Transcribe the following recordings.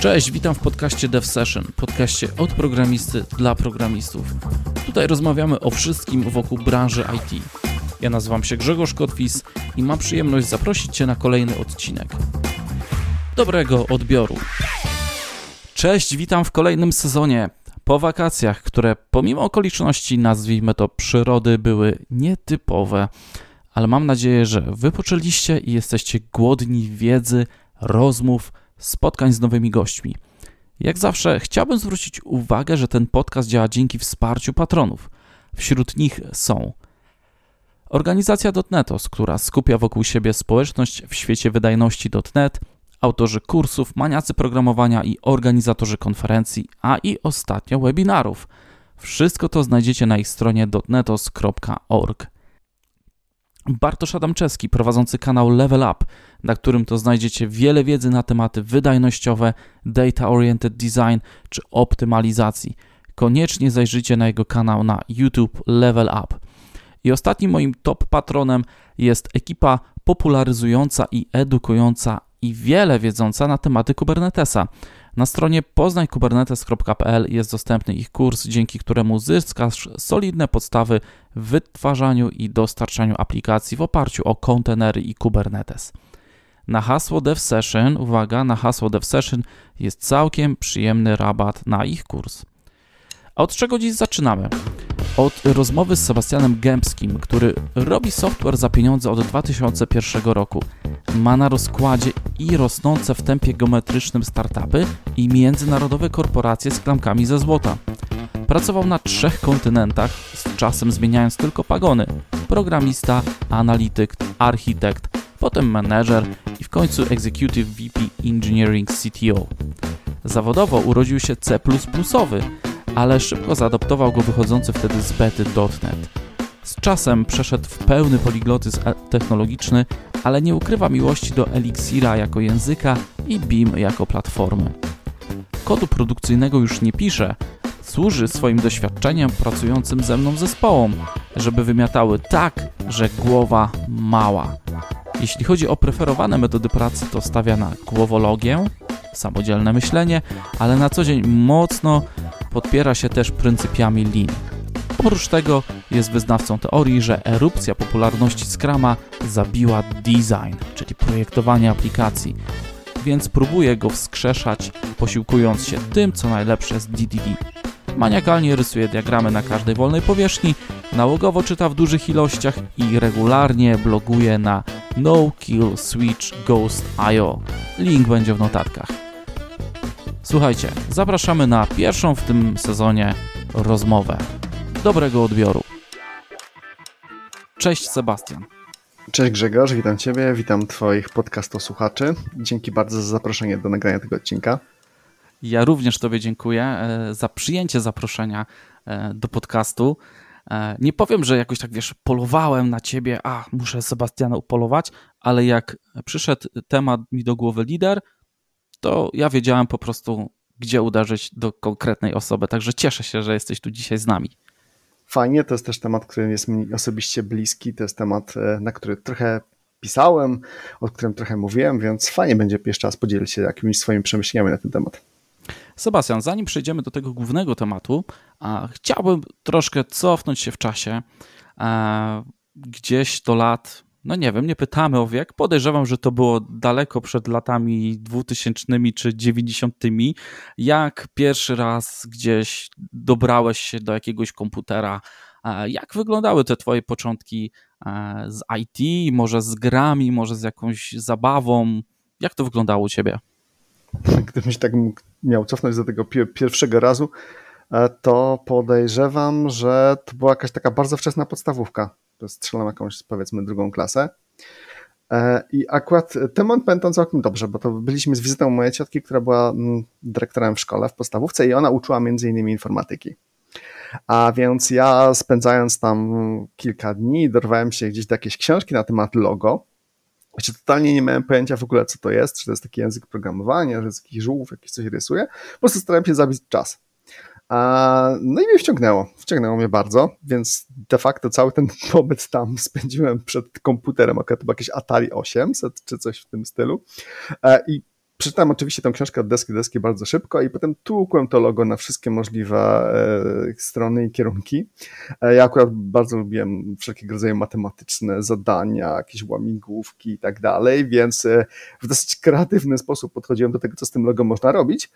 Cześć, witam w podcaście Dev Session, podcaście od programisty dla programistów. Tutaj rozmawiamy o wszystkim wokół branży IT. Ja nazywam się Grzegorz Kotwis i mam przyjemność zaprosić Cię na kolejny odcinek. Dobrego odbioru. Cześć, witam w kolejnym sezonie. Po wakacjach, które pomimo okoliczności, nazwijmy to przyrody, były nietypowe, ale mam nadzieję, że wypoczęliście i jesteście głodni wiedzy, rozmów, spotkań z nowymi gośćmi. Jak zawsze chciałbym zwrócić uwagę, że ten podcast działa dzięki wsparciu patronów. Wśród nich są organizacja .netos, która skupia wokół siebie społeczność w świecie wydajności.net, autorzy kursów, maniacy programowania i organizatorzy konferencji, a i ostatnio webinarów. Wszystko to znajdziecie na ich stronie dotnetos.org. Bartosz Adamczewski, prowadzący kanał Level Up, na którym to znajdziecie wiele wiedzy na tematy wydajnościowe, data-oriented design czy optymalizacji. Koniecznie zajrzyjcie na jego kanał na YouTube Level Up. I ostatnim moim top patronem jest ekipa popularyzująca i edukująca i wiele wiedząca na tematy Kubernetesa. Na stronie poznańkubernetes.pl jest dostępny ich kurs, dzięki któremu zyskasz solidne podstawy w wytwarzaniu i dostarczaniu aplikacji w oparciu o kontenery i Kubernetes. Na hasło DevSession, uwaga, na hasło DevSession jest całkiem przyjemny rabat na ich kurs. A od czego dziś zaczynamy? Od rozmowy z Sebastianem Gębskim, który robi software za pieniądze od 2001 roku. Ma na rozkładzie i rosnące w tempie geometrycznym startupy i międzynarodowe korporacje z klamkami ze złota. Pracował na trzech kontynentach, z czasem zmieniając tylko pagony: programista, analityk, architekt, potem menedżer i w końcu Executive VP Engineering CTO. Zawodowo urodził się C++, ale szybko zaadoptował go wychodzący wtedy z bety.net. Z czasem przeszedł w pełny poliglotyzm technologiczny, ale nie ukrywa miłości do Elixira jako języka i BIM jako platformy. Kodu produkcyjnego już nie pisze, służy swoim doświadczeniem pracującym ze mną zespołom, żeby wymiatały tak, że głowa mała. Jeśli chodzi o preferowane metody pracy, to stawia na głowologię, samodzielne myślenie, ale na co dzień mocno podpiera się też pryncypiami Lean. Oprócz tego jest wyznawcą teorii, że erupcja popularności Scrama zabiła design, czyli projektowanie aplikacji, więc próbuje go wskrzeszać, posiłkując się tym, co najlepsze z DDD. Maniakalnie rysuje diagramy na każdej wolnej powierzchni, nałogowo czyta w dużych ilościach i regularnie bloguje na No Kill Switch Ghost.io. Link będzie w notatkach. Słuchajcie, zapraszamy na pierwszą w tym sezonie rozmowę. Dobrego odbioru. Cześć Sebastian. Cześć Grzegorz, witam Ciebie, witam Twoich podcastosłuchaczy. Dzięki bardzo za zaproszenie do nagrania tego odcinka. Ja również Tobie dziękuję e, za przyjęcie zaproszenia e, do podcastu. E, nie powiem, że jakoś tak wiesz, polowałem na ciebie, a muszę Sebastiana upolować, ale jak przyszedł temat mi do głowy lider, to ja wiedziałem po prostu, gdzie uderzyć do konkretnej osoby. Także cieszę się, że jesteś tu dzisiaj z nami. Fajnie, to jest też temat, który jest mi osobiście bliski. To jest temat, e, na który trochę pisałem, o którym trochę mówiłem, więc fajnie będzie jeszcze raz podzielić się jakimiś swoimi przemyśleniami na ten temat. Sebastian, zanim przejdziemy do tego głównego tematu, chciałbym troszkę cofnąć się w czasie, gdzieś do lat no nie wiem, nie pytamy o wiek. Podejrzewam, że to było daleko przed latami 2000 czy 90. Jak pierwszy raz gdzieś dobrałeś się do jakiegoś komputera? Jak wyglądały te twoje początki e, z IT, może z grami, może z jakąś zabawą? Jak to wyglądało u ciebie? Gdybym się tak miał cofnąć do tego pierwszego razu, e, to podejrzewam, że to była jakaś taka bardzo wczesna podstawówka strzelam jakąś powiedzmy drugą klasę. E, I akurat moment pamiętam całkiem dobrze, bo to byliśmy z wizytą mojej ciotki, która była mm, dyrektorem w szkole, w podstawówce i ona uczyła między innymi informatyki. A więc ja spędzając tam kilka dni, dorwałem się gdzieś do jakiejś książki na temat logo. Jeszcze totalnie nie miałem pojęcia w ogóle, co to jest, czy to jest taki język programowania, że jest jakiś żółw, jakiś coś rysuje. Po prostu starałem się zabić czas. No i mnie wciągnęło, wciągnęło mnie bardzo, więc de facto cały ten pobyt tam spędziłem przed komputerem, akurat był jakieś Atari 800 czy coś w tym stylu. E, I przeczytałem oczywiście tą książkę od deski do deski bardzo szybko i potem tłukłem to logo na wszystkie możliwe e, strony i kierunki. E, ja akurat bardzo lubiłem wszelkiego rodzaju matematyczne zadania, jakieś łamigłówki i tak dalej, więc w dosyć kreatywny sposób podchodziłem do tego, co z tym logo można robić.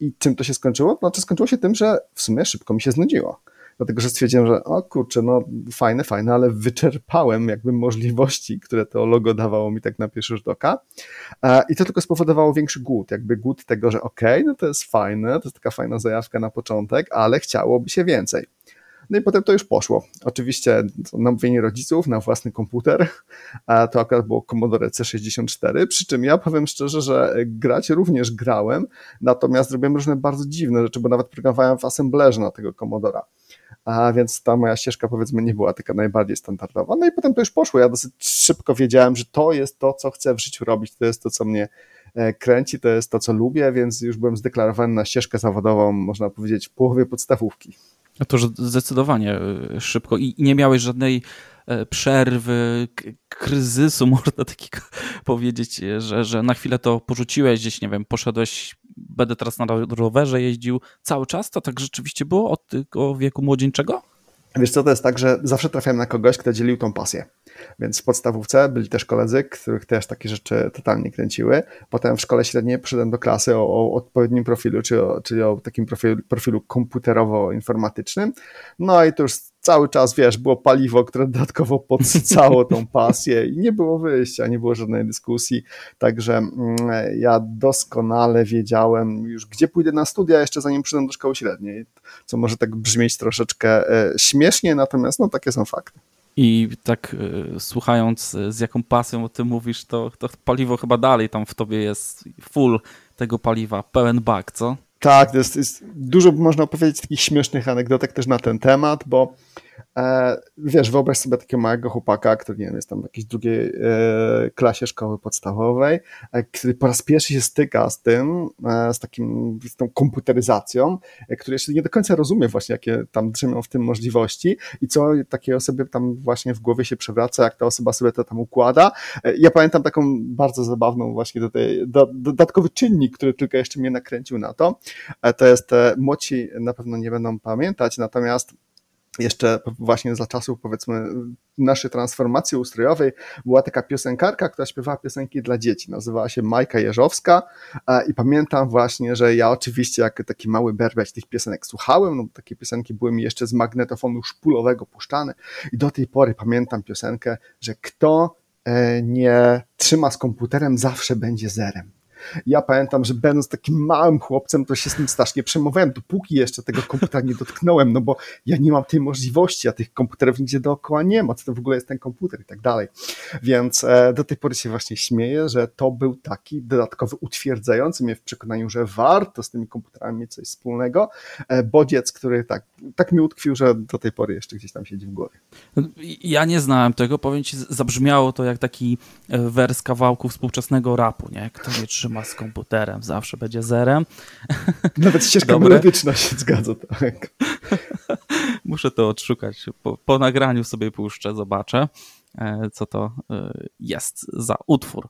I czym to się skończyło? Znaczy skończyło się tym, że w sumie szybko mi się znudziło dlatego że stwierdziłem, że o kurczę, no fajne, fajne, ale wyczerpałem jakby możliwości, które to logo dawało mi tak na pierwszy rzut oka e, i to tylko spowodowało większy głód, jakby głód tego, że okej, okay, no to jest fajne, to jest taka fajna zajawka na początek, ale chciałoby się więcej. No i potem to już poszło. Oczywiście namówienie rodziców na własny komputer, a to akurat było Commodore C64, przy czym ja powiem szczerze, że grać również grałem, natomiast robiłem różne bardzo dziwne rzeczy, bo nawet programowałem w assemblerze na tego Commodora a więc ta moja ścieżka powiedzmy nie była taka najbardziej standardowa. No i potem to już poszło. Ja dosyć szybko wiedziałem, że to jest to, co chcę w życiu robić, to jest to, co mnie e, kręci, to jest to, co lubię, więc już byłem zdeklarowany na ścieżkę zawodową, można powiedzieć, w połowie podstawówki. No to zdecydowanie e, szybko i nie miałeś żadnej e, przerwy, kryzysu, można takiego powiedzieć, że, że na chwilę to porzuciłeś gdzieś, nie wiem, poszedłeś będę teraz na rowerze jeździł cały czas, to tak rzeczywiście było od tego wieku młodzieńczego? Wiesz co, to jest tak, że zawsze trafiałem na kogoś, kto dzielił tą pasję. Więc w podstawówce byli też koledzy, których też takie rzeczy totalnie kręciły. Potem w szkole średniej poszedłem do klasy o, o odpowiednim profilu, czyli o, czyli o takim profilu, profilu komputerowo-informatycznym. No i to już cały czas, wiesz, było paliwo, które dodatkowo podsycało tą pasję i nie było wyjścia, nie było żadnej dyskusji, także mm, ja doskonale wiedziałem już, gdzie pójdę na studia jeszcze zanim przyjdę do szkoły średniej, co może tak brzmieć troszeczkę e, śmiesznie, natomiast no takie są fakty. I tak e, słuchając, e, z jaką pasją o tym mówisz, to, to paliwo chyba dalej tam w tobie jest full tego paliwa, pełen bak, co? Tak, jest, jest, dużo można opowiedzieć takich śmiesznych anegdotek też na ten temat, bo wiesz, wyobraź sobie takiego małego chłopaka, który nie wiem, jest tam w jakiejś drugiej e, klasie szkoły podstawowej, e, który po raz pierwszy się styka z tym, z takim, z tą komputeryzacją, który jeszcze nie do końca rozumie właśnie, jakie tam drzemią w tym możliwości i co takiej osobie tam właśnie w głowie się przewraca, jak ta osoba sobie to tam układa. Ja pamiętam taką bardzo zabawną właśnie tej, do, dodatkowy czynnik, który tylko jeszcze mnie nakręcił na to. To jest, młodsi na pewno nie będą pamiętać, natomiast jeszcze właśnie za czasów powiedzmy naszej transformacji ustrojowej była taka piosenkarka, która śpiewała piosenki dla dzieci. Nazywała się Majka Jeżowska i pamiętam właśnie, że ja oczywiście jak taki mały berbiać tych piosenek słuchałem, no takie piosenki były mi jeszcze z magnetofonu szpulowego puszczane i do tej pory pamiętam piosenkę, że kto e, nie trzyma z komputerem zawsze będzie zerem. Ja pamiętam, że będąc takim małym chłopcem, to się z tym strasznie przejmowałem, dopóki jeszcze tego komputera nie dotknąłem, no bo ja nie mam tej możliwości, a tych komputerów nigdzie dookoła nie ma, co to w ogóle jest ten komputer i tak dalej. Więc e, do tej pory się właśnie śmieję, że to był taki dodatkowy utwierdzający mnie w przekonaniu, że warto z tymi komputerami mieć coś wspólnego, e, bodziec, który tak, tak mi utkwił, że do tej pory jeszcze gdzieś tam siedzi w głowie. Ja nie znałem tego, powiem ci, zabrzmiało to jak taki e, wers kawałku współczesnego rapu, nie? Kto nie trzyma z komputerem, zawsze będzie zerem. Nawet ścieżka Dobre. melodyczna się zgadza, tak. Muszę to odszukać. Po, po nagraniu sobie puszczę, zobaczę, e, co to e, jest za utwór.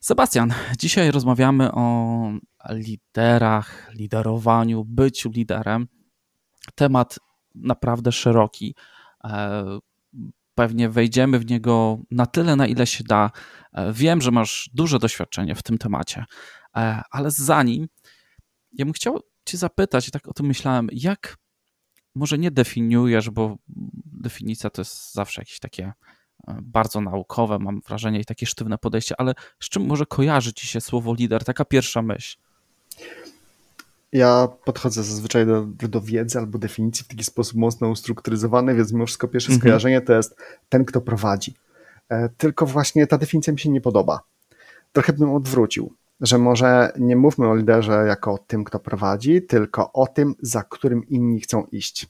Sebastian, dzisiaj rozmawiamy o liderach, liderowaniu, byciu liderem. Temat naprawdę szeroki. Pewnie wejdziemy w niego na tyle, na ile się da. E, wiem, że masz duże doświadczenie w tym temacie, e, ale zanim, ja bym chciał Cię zapytać, i tak o tym myślałem, jak może nie definiujesz, bo definicja to jest zawsze jakieś takie e, bardzo naukowe, mam wrażenie, i takie sztywne podejście, ale z czym może kojarzy Ci się słowo lider? Taka pierwsza myśl. Ja podchodzę zazwyczaj do, do wiedzy albo definicji w taki sposób mocno ustrukturyzowany, więc mimo wszystko pierwsze mhm. skojarzenie to jest ten, kto prowadzi. E, tylko właśnie ta definicja mi się nie podoba. Trochę bym odwrócił, że może nie mówmy o liderze jako o tym, kto prowadzi, tylko o tym, za którym inni chcą iść.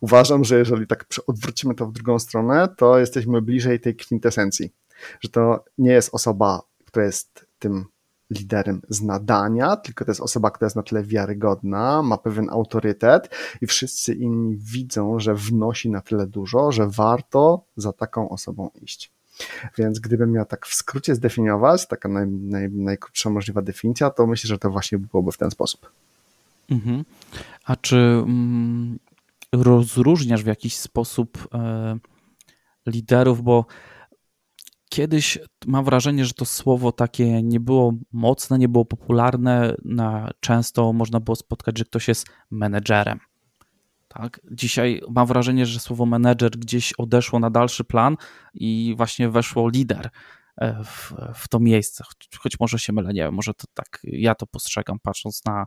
Uważam, że jeżeli tak odwrócimy to w drugą stronę, to jesteśmy bliżej tej kwintesencji, że to nie jest osoba, która jest tym liderem z nadania, tylko to jest osoba, która jest na tyle wiarygodna, ma pewien autorytet i wszyscy inni widzą, że wnosi na tyle dużo, że warto za taką osobą iść. Więc gdybym miał tak w skrócie zdefiniować, taka naj, naj, najkrótsza możliwa definicja, to myślę, że to właśnie byłoby w ten sposób. Mhm. A czy mm, rozróżniasz w jakiś sposób e, liderów, bo kiedyś mam wrażenie, że to słowo takie nie było mocne, nie było popularne. Na, często można było spotkać, że ktoś jest menedżerem. Tak? Dzisiaj mam wrażenie, że słowo menedżer gdzieś odeszło na dalszy plan i właśnie weszło lider e, w, w to miejsce. Choć, choć może się mylę, nie wiem, może to tak ja to postrzegam, patrząc na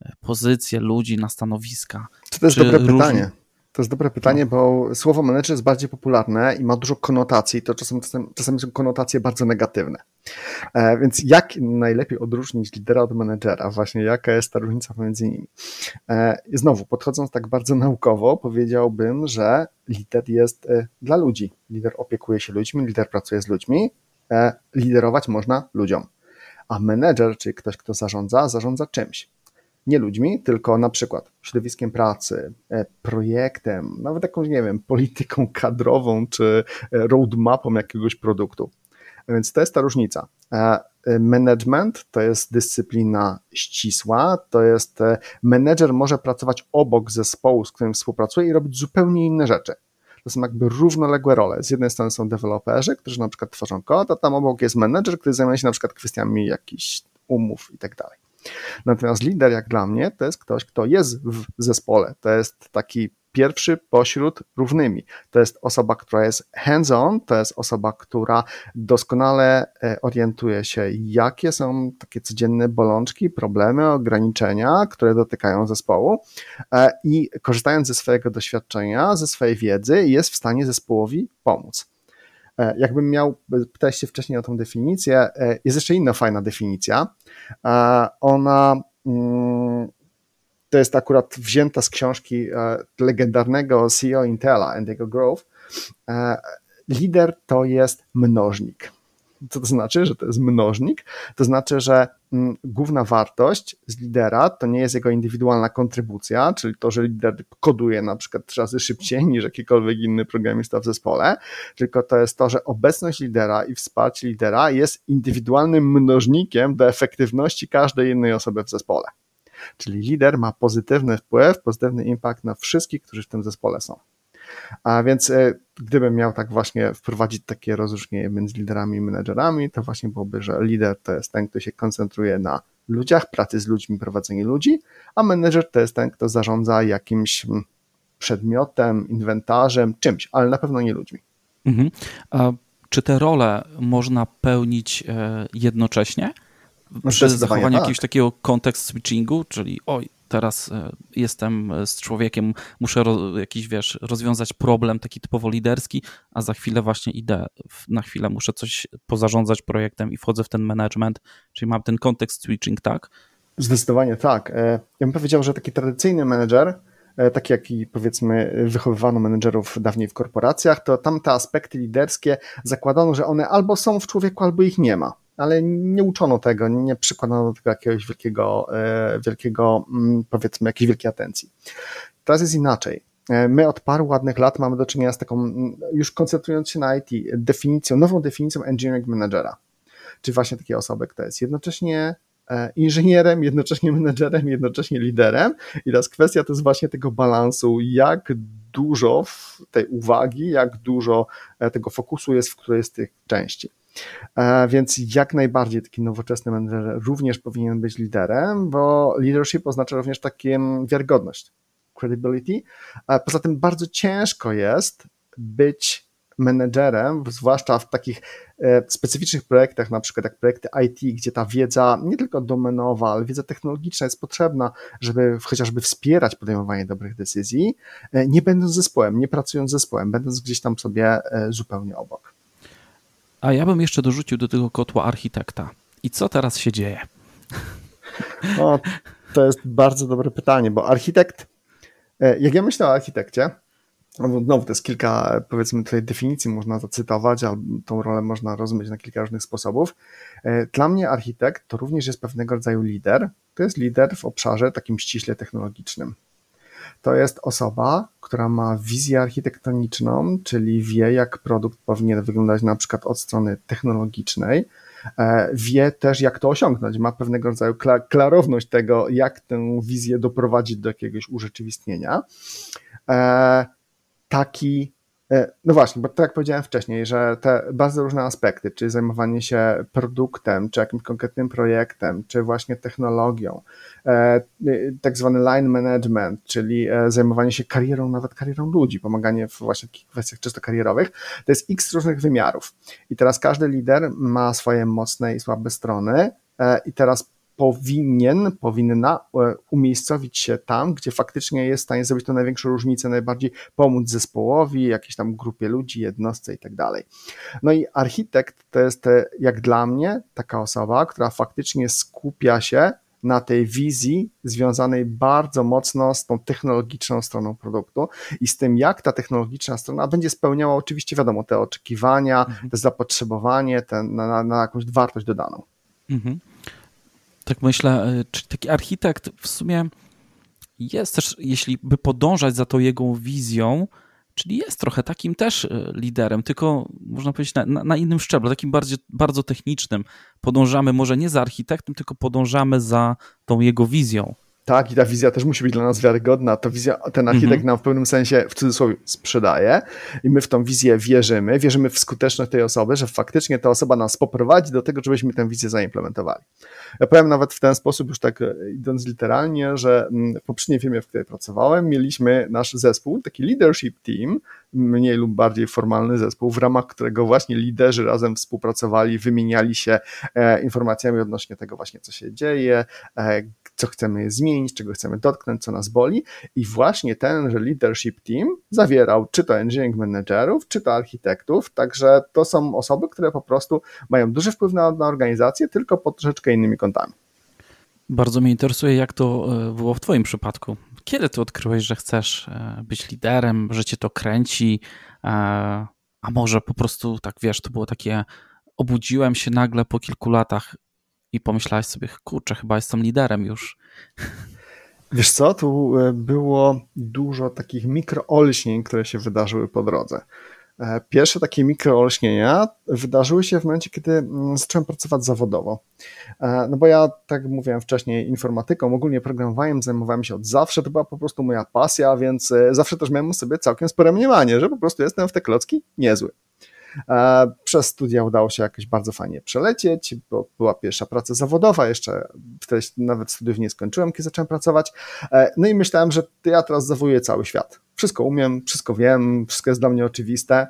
e, pozycje ludzi, na stanowiska. To jest dobre różni... pytanie. To jest dobre pytanie, bo słowo menedżer jest bardziej popularne i ma dużo konotacji. To czasem, czasem, czasem są konotacje bardzo negatywne. E, więc jak najlepiej odróżnić lidera od menedżera? Właśnie jaka jest ta różnica pomiędzy nimi? E, znowu, podchodząc tak bardzo naukowo, powiedziałbym, że lider jest e, dla ludzi. Lider opiekuje się ludźmi, lider pracuje z ludźmi. E, liderować można ludziom. A menedżer, czyli ktoś, kto zarządza, zarządza czymś nie ludźmi, tylko na przykład środowiskiem pracy, e, projektem, nawet jakąś, nie wiem, polityką kadrową czy e, roadmapą jakiegoś produktu. Więc to jest ta różnica. E, management to jest dyscyplina ścisła, to jest menedżer może pracować obok zespołu, z którym współpracuje i robić zupełnie inne rzeczy. To są jakby równoległe role. Z jednej strony są deweloperzy, którzy na przykład tworzą kod, a tam obok jest menedżer, który zajmuje się na przykład kwestiami jakichś umów i tak dalej. Natomiast lider, jak dla mnie, to jest ktoś, kto jest w zespole. To jest taki pierwszy pośród równymi. To jest osoba, która jest hands-on, to jest osoba, która doskonale e, orientuje się, jakie są takie codzienne bolączki, problemy, ograniczenia, które dotykają zespołu e, i korzystając ze swojego doświadczenia, ze swojej wiedzy, jest w stanie zespołowi pomóc. E, jakbym miał, pytać się wcześniej o tą definicję, e, jest jeszcze inna fajna definicja. E, ona mm, to jest akurat wzięta z książki legendarnego CEO Intela, Andy'ego Grove. Lider to jest mnożnik. Co to znaczy, że to jest mnożnik? To znaczy, że mm, główna wartość z lidera to nie jest jego indywidualna kontrybucja, czyli to, że lider koduje na przykład trzy razy szybciej niż jakikolwiek inny programista w zespole, tylko to jest to, że obecność lidera i wsparcie lidera jest indywidualnym mnożnikiem do efektywności każdej innej osoby w zespole. Czyli lider ma pozytywny wpływ, pozytywny impact na wszystkich, którzy w tym zespole są. A więc e, gdybym miał tak właśnie wprowadzić takie rozróżnienie między liderami i menedżerami, to właśnie byłoby, że lider to jest ten, kto się koncentruje na ludziach, pracy z ludźmi, prowadzeniu ludzi, a menedżer to jest ten, kto zarządza jakimś mm, przedmiotem, inwentarzem, czymś, ale na pewno nie ludźmi. Mhm. A czy te role można pełnić e, jednocześnie? No Przy zachowaniu tak. jakiegoś takiego kontekst switchingu, czyli oj, teraz e, jestem e, z człowiekiem, muszę jakiś, wiesz, rozwiązać problem taki typowo liderski, a za chwilę właśnie idę, na chwilę muszę coś pozarządzać projektem i wchodzę w ten management, czyli mam ten kontekst switching, tak? Zdecydowanie tak. E, ja bym powiedział, że taki tradycyjny menedżer, taki jaki powiedzmy wychowywano menedżerów dawniej w korporacjach, to tam te aspekty liderskie zakładano, że one albo są w człowieku, albo ich nie ma ale nie uczono tego, nie przykładano do tego jakiegoś wielkiego, e, wielkiego mm, powiedzmy, jakiejś wielkiej atencji. Teraz jest inaczej. E, my od paru ładnych lat mamy do czynienia z taką, mm, już koncentrując się na IT, definicją, nową definicją engineering managera, czyli właśnie takiej osoby, która jest jednocześnie e, inżynierem, jednocześnie menedżerem, jednocześnie liderem. I teraz kwestia to jest właśnie tego balansu, jak dużo tej uwagi, jak dużo tego fokusu jest w której z tych części. E, więc jak najbardziej taki nowoczesny menedżer również powinien być liderem, bo leadership oznacza również taką wiarygodność, credibility. E, poza tym bardzo ciężko jest być menedżerem, zwłaszcza w takich e, specyficznych projektach, na przykład jak projekty IT, gdzie ta wiedza nie tylko domenowa, ale wiedza technologiczna jest potrzebna, żeby chociażby wspierać podejmowanie dobrych decyzji, nie będąc zespołem, nie pracując zespołem, będąc gdzieś tam sobie zupełnie obok. A ja bym jeszcze dorzucił do tego kotła architekta. I co teraz się dzieje? No, to jest bardzo dobre pytanie, bo architekt, e, jak ja myślę o architekcie, no znowu to jest kilka, powiedzmy tutaj definicji można zacytować, albo tą rolę można rozumieć na kilka różnych sposobów. E, dla mnie architekt to również jest pewnego rodzaju lider. To jest lider w obszarze takim ściśle technologicznym. To jest osoba, która ma wizję architektoniczną, czyli wie, jak produkt powinien wyglądać na przykład od strony technologicznej, e, wie też, jak to osiągnąć, ma pewnego rodzaju klarowność tego, jak tę wizję doprowadzić do jakiegoś urzeczywistnienia. E, taki no właśnie, bo tak jak powiedziałem wcześniej, że te bardzo różne aspekty, czy zajmowanie się produktem, czy jakimś konkretnym projektem, czy właśnie technologią, e, tak zwany line management, czyli e, zajmowanie się karierą, nawet karierą ludzi, pomaganie w właśnie takich kwestiach czysto karierowych, to jest x różnych wymiarów. I teraz każdy lider ma swoje mocne i słabe strony i teraz powinien, powinna e, umiejscowić się tam, gdzie faktycznie jest w stanie zrobić to największą różnicę, najbardziej pomóc zespołowi, jakiejś tam grupie ludzi, jednostce i tak dalej. No i architekt to jest e, jak dla mnie taka osoba, która faktycznie skupia się na tej wizji związanej bardzo mocno z tą technologiczną stroną produktu i z tym, jak ta technologiczna strona będzie spełniała oczywiście, wiadomo, te oczekiwania, mhm. te zapotrzebowanie, te, na, na, na jakąś wartość dodaną. Mhm tak myślę, e, czy taki architekt w sumie jest też, jeśli by podążać za tą jego wizją, czyli jest trochę takim też e, liderem, tylko można powiedzieć na, na, na innym szczeblu, takim bardzo, bardzo technicznym. Podążamy może nie za architektem, tylko podążamy za tą jego wizją. Tak, i ta wizja też musi być dla nas wiarygodna. To wizja, ten architekt -hmm. nam w pewnym sensie, w cudzysłowie, sprzedaje i my w tą wizję wierzymy, wierzymy w skuteczność tej osoby, że faktycznie ta osoba nas poprowadzi do tego, żebyśmy tę wizję zaimplementowali. Ja powiem nawet w ten sposób, już tak e, idąc literalnie, że mm, w poprzedniej firmie, w której pracowałem, mieliśmy nasz zespół, taki leadership team, mniej lub bardziej formalny zespół, w ramach którego właśnie liderzy razem współpracowali, wymieniali się e, informacjami odnośnie tego właśnie, co się dzieje, e, co chcemy zmienić, czego chcemy dotknąć, co nas boli i właśnie ten leadership team zawierał czy to engineering managerów, czy to architektów, także to są osoby, które po prostu mają duży wpływ na, na organizację, tylko pod troszeczkę innymi kątami. Bardzo mnie interesuje, jak to e, było w Twoim przypadku. Kiedy Ty odkryłeś, że chcesz e, być liderem, że Cię to kręci, e, a może po prostu, tak wiesz, to było takie, obudziłem się nagle po kilku latach i pomyślałeś sobie, kurczę, chyba jestem liderem już. Wiesz co, tu było dużo takich mikroolśnień, które się wydarzyły po drodze. E, pierwsze takie mikroolśnienia wydarzyły się w momencie, kiedy mm, zacząłem pracować zawodowo. E, no bo ja, tak jak mówiłem wcześniej, informatyką, ogólnie programowaniem zajmowałem się od zawsze, to była po prostu moja pasja, więc e, zawsze też miałem sobie całkiem spore mniemanie, że po prostu jestem w te klocki niezły. Przez studia udało się jakoś bardzo fajnie przelecieć, bo była pierwsza praca zawodowa, jeszcze wtedy nawet studiów nie skończyłem, kiedy zacząłem pracować. No i myślałem, że ja teraz zawojuję cały świat wszystko umiem, wszystko wiem, wszystko jest dla mnie oczywiste.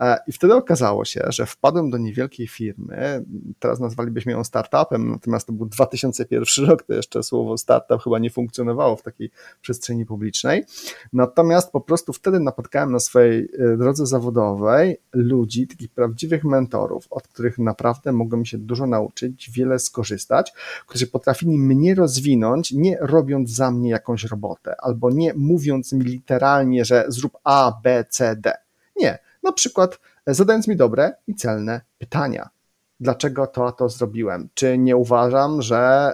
E, I wtedy okazało się, że wpadłem do niewielkiej firmy, teraz nazwalibyśmy ją startupem, natomiast to był 2001 rok, to jeszcze słowo startup chyba nie funkcjonowało w takiej przestrzeni publicznej. Natomiast po prostu wtedy napotkałem na swojej e, drodze zawodowej ludzi, takich prawdziwych mentorów, od których naprawdę mogłem się dużo nauczyć, wiele skorzystać, którzy potrafili mnie rozwinąć, nie robiąc za mnie jakąś robotę, albo nie mówiąc mi literalnie, że zrób A, B, C, D. Nie, na przykład e, zadając mi dobre i celne pytania. Dlaczego to, to zrobiłem? Czy nie uważam, że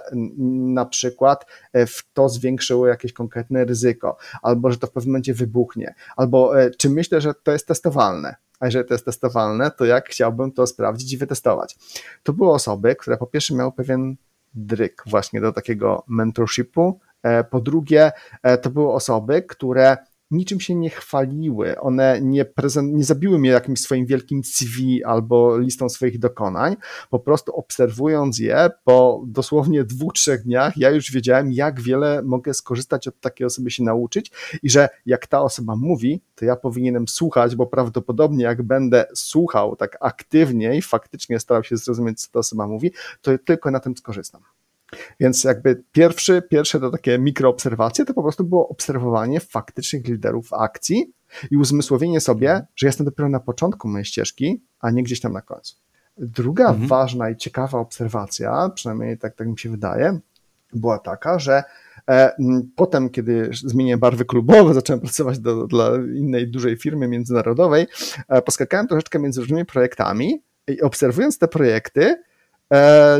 na przykład e, w to zwiększyło jakieś konkretne ryzyko, albo że to w pewnym momencie wybuchnie, albo e, czy myślę, że to jest testowalne? A jeżeli to jest testowalne, to jak chciałbym to sprawdzić i wytestować? To były osoby, które po pierwsze miały pewien dryk właśnie do takiego mentorshipu, po drugie, to były osoby, które niczym się nie chwaliły, one nie, prezent, nie zabiły mnie jakimś swoim wielkim CV albo listą swoich dokonań, po prostu obserwując je po dosłownie dwóch, trzech dniach, ja już wiedziałem, jak wiele mogę skorzystać od takiej osoby się nauczyć i że jak ta osoba mówi, to ja powinienem słuchać, bo prawdopodobnie jak będę słuchał tak aktywnie i faktycznie starał się zrozumieć, co ta osoba mówi, to tylko na tym skorzystam. Więc jakby pierwszy, pierwsze to takie mikroobserwacje to po prostu było obserwowanie faktycznych liderów akcji i uzmysłowienie sobie, że jestem dopiero na początku mojej ścieżki, a nie gdzieś tam na końcu. Druga mhm. ważna i ciekawa obserwacja, przynajmniej tak, tak mi się wydaje, była taka, że e, potem, kiedy zmieniłem barwy klubowe, zacząłem pracować do, dla innej dużej firmy międzynarodowej, e, poskakałem troszeczkę między różnymi projektami i obserwując te projekty,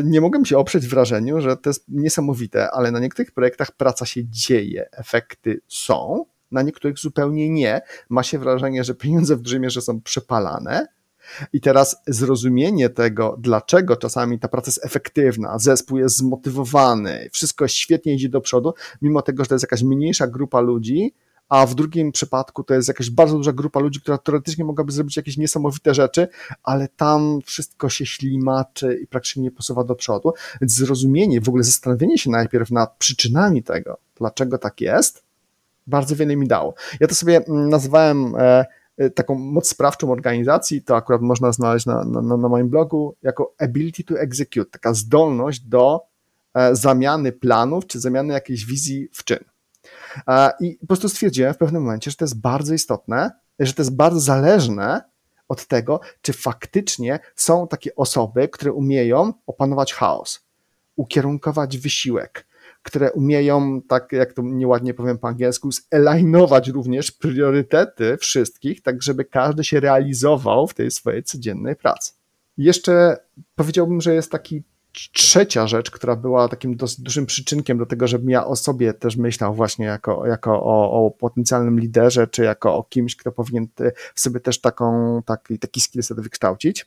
nie mogłem się oprzeć wrażeniu, że to jest niesamowite, ale na niektórych projektach praca się dzieje, efekty są, na niektórych zupełnie nie. Ma się wrażenie, że pieniądze w dużej mierze są przepalane. I teraz zrozumienie tego, dlaczego czasami ta praca jest efektywna, zespół jest zmotywowany, wszystko świetnie idzie do przodu, mimo tego, że to jest jakaś mniejsza grupa ludzi, a w drugim przypadku to jest jakaś bardzo duża grupa ludzi, która teoretycznie mogłaby zrobić jakieś niesamowite rzeczy, ale tam wszystko się ślimaczy i praktycznie nie posuwa do przodu. Więc zrozumienie, w ogóle zastanowienie się najpierw nad przyczynami tego, dlaczego tak jest, bardzo wiele mi dało. Ja to sobie mm, nazwałem e, e, taką moc sprawczą organizacji, to akurat można znaleźć na, na, na moim blogu, jako ability to execute, taka zdolność do e, zamiany planów, czy zamiany jakiejś wizji w czyn. I po prostu stwierdziłem w pewnym momencie, że to jest bardzo istotne, że to jest bardzo zależne od tego, czy faktycznie są takie osoby, które umieją opanować chaos, ukierunkować wysiłek, które umieją, tak jak to nieładnie powiem po angielsku, zelajnować również priorytety wszystkich, tak żeby każdy się realizował w tej swojej codziennej pracy. Jeszcze powiedziałbym, że jest taki trzecia rzecz, która była takim dosyć dużym przyczynkiem do tego, żebym ja o sobie też myślał właśnie jako, jako o, o potencjalnym liderze, czy jako o kimś, kto powinien w sobie też taką, taki, taki skillset wykształcić,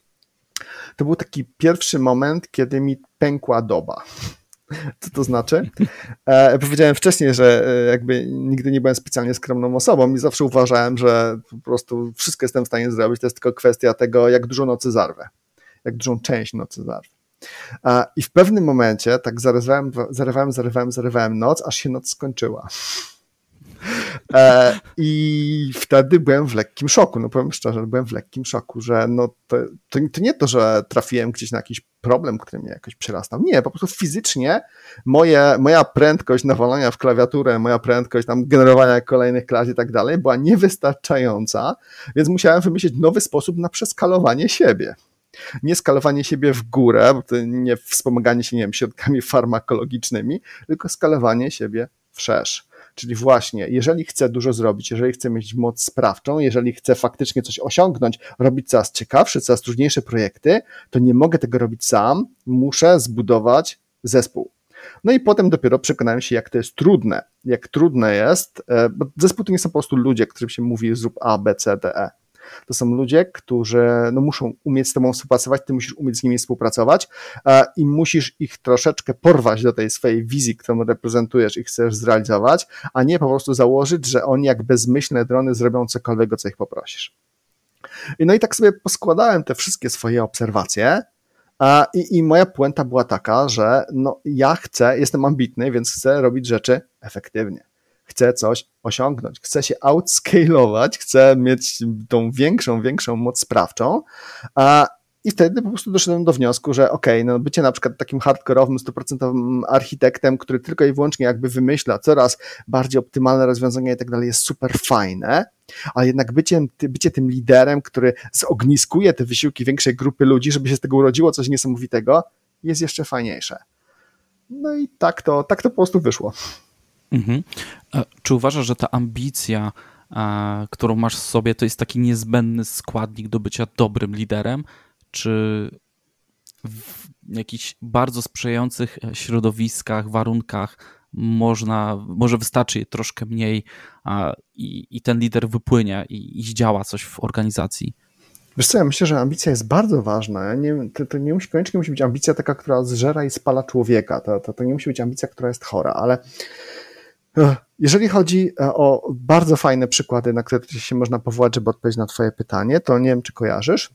to był taki pierwszy moment, kiedy mi pękła doba. Co to znaczy? E, powiedziałem wcześniej, że e, jakby nigdy nie byłem specjalnie skromną osobą i zawsze uważałem, że po prostu wszystko jestem w stanie zrobić. To jest tylko kwestia tego, jak dużo nocy zarwę, jak dużą część nocy zarwę. I w pewnym momencie tak zarywałem, zarywałem, zarywałem, zarywałem noc, aż się noc skończyła. E, I wtedy byłem w lekkim szoku, no powiem szczerze, byłem w lekkim szoku, że no to, to, to, nie to, że trafiłem gdzieś na jakiś problem, który mnie jakoś przerastał. Nie, po prostu fizycznie moje, moja prędkość nawalania w klawiaturę, moja prędkość tam generowania kolejnych klas i tak dalej była niewystarczająca, więc musiałem wymyślić nowy sposób na przeskalowanie siebie nie skalowanie siebie w górę, nie wspomaganie się, nie wiem, środkami farmakologicznymi, tylko skalowanie siebie wszerz. Czyli właśnie, jeżeli chcę dużo zrobić, jeżeli chcę mieć moc sprawczą, jeżeli chcę faktycznie coś osiągnąć, robić coraz ciekawsze, coraz trudniejsze projekty, to nie mogę tego robić sam, muszę zbudować zespół. No i potem dopiero przekonałem się, jak to jest trudne, jak trudne jest, e, bo zespół to nie są po prostu ludzie, którym się mówi zrób A, B, C, D, E to są ludzie, którzy no, muszą umieć z tobą współpracować, ty musisz umieć z nimi współpracować e, i musisz ich troszeczkę porwać do tej swojej wizji, którą reprezentujesz i chcesz zrealizować, a nie po prostu założyć, że oni jak bezmyślne drony zrobią cokolwiek, o co ich poprosisz. No i tak sobie poskładałem te wszystkie swoje obserwacje, i, I moja puenta była taka, że no, ja chcę, jestem ambitny, więc chcę robić rzeczy efektywnie chcę coś osiągnąć, chcę się outscalować, chcę mieć tą większą, większą moc sprawczą, a i wtedy po prostu doszedłem do wniosku, że okej, okay, no bycie na przykład takim hardkorowym, 100% architektem, który tylko i wyłącznie jakby wymyśla coraz bardziej optymalne rozwiązania i tak dalej, jest super fajne, ale jednak bycie, bycie tym liderem, który zogniskuje te wysiłki większej grupy ludzi, żeby się z tego urodziło coś niesamowitego, jest jeszcze fajniejsze. No i tak to, tak to po prostu wyszło. Mhm. E, czy uważasz, że ta ambicja, e, którą masz w sobie, to jest taki niezbędny składnik do bycia dobrym liderem? Czy w jakichś bardzo sprzyjających środowiskach, warunkach można, może wystarczy troszkę mniej i, i ten lider wypłynie i, i działa coś w organizacji? Wiesz co, ja myślę, że ambicja jest bardzo ważna. Nie, to, to, nie musi, koniecznie musi być ambicja taka, która zżera i spala człowieka. To, to, to nie musi być ambicja, która jest chora, ale jeżeli chodzi e, o bardzo fajne przykłady, na które się można powołać, żeby odpowiedzieć na Twoje pytanie, to nie wiem, czy kojarzysz,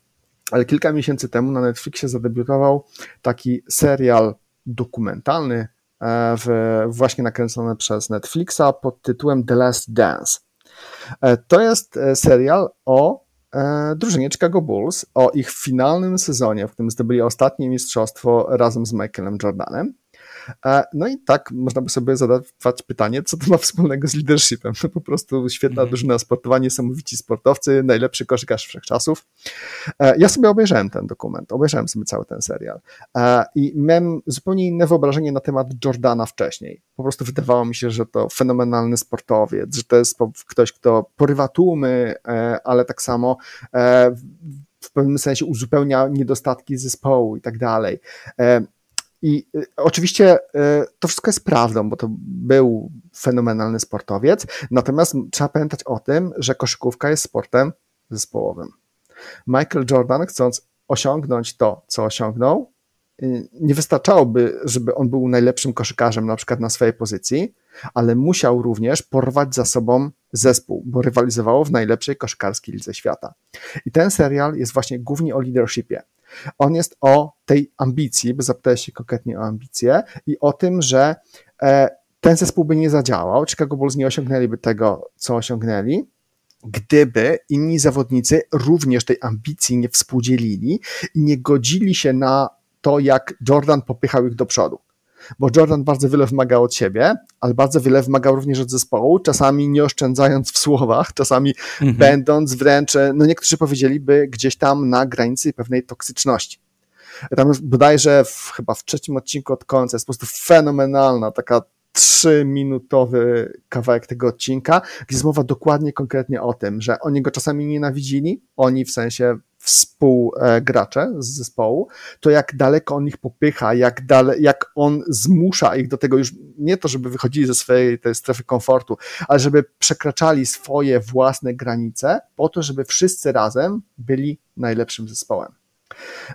ale kilka miesięcy temu na Netflixie zadebiutował taki serial dokumentalny, e, w, właśnie nakręcony przez Netflixa pod tytułem The Last Dance. E, to jest serial o drużynie Chicago Bulls, o ich finalnym sezonie, w którym zdobyli ostatnie mistrzostwo razem z Michaelem Jordanem. E, no i tak można by sobie zadawać pytanie, co to ma wspólnego z leadershipem. To po prostu świetna mm. drużyna sportowa, niesamowici sportowcy, najlepszy koszykarz wszechczasów. E, ja sobie obejrzałem ten dokument, obejrzałem sobie cały ten serial e, i miałem zupełnie inne wyobrażenie na temat Jordana wcześniej. Po prostu wydawało mi się, że to fenomenalny sportowiec, że to jest ktoś, kto porywa tłumy, ale tak samo w pewnym sensie uzupełnia niedostatki zespołu i tak dalej. I oczywiście to wszystko jest prawdą, bo to był fenomenalny sportowiec, natomiast trzeba pamiętać o tym, że koszykówka jest sportem zespołowym. Michael Jordan, chcąc osiągnąć to, co osiągnął, nie wystarczałoby, żeby on był najlepszym koszykarzem na przykład na swojej pozycji, ale musiał również porwać za sobą zespół, bo rywalizowało w najlepszej koszykarskiej lidze świata. I ten serial jest właśnie głównie o leadershipie. On jest o tej ambicji, bo zapytałeś się konkretnie o ambicje i o tym, że e, ten zespół by nie zadziałał, Chicago Bulls nie osiągnęliby tego, co osiągnęli, gdyby inni zawodnicy również tej ambicji nie współdzielili i nie godzili się na to, jak Jordan popychał ich do przodu. Bo Jordan bardzo wiele wymagał od siebie, ale bardzo wiele wymagał również od zespołu, czasami nie oszczędzając w słowach, czasami mhm. będąc wręcz, no niektórzy powiedzieliby gdzieś tam na granicy pewnej toksyczności. Tam bodajże w, chyba w trzecim odcinku od końca jest po prostu fenomenalna taka trzyminutowy kawałek tego odcinka, gdzie jest mowa dokładnie, konkretnie o tym, że oni go czasami nienawidzili, oni w sensie współgracze z zespołu, to jak daleko on ich popycha, jak, dale, jak on zmusza ich do tego już nie to, żeby wychodzili ze swojej tej strefy komfortu, ale żeby przekraczali swoje własne granice po to, żeby wszyscy razem byli najlepszym zespołem.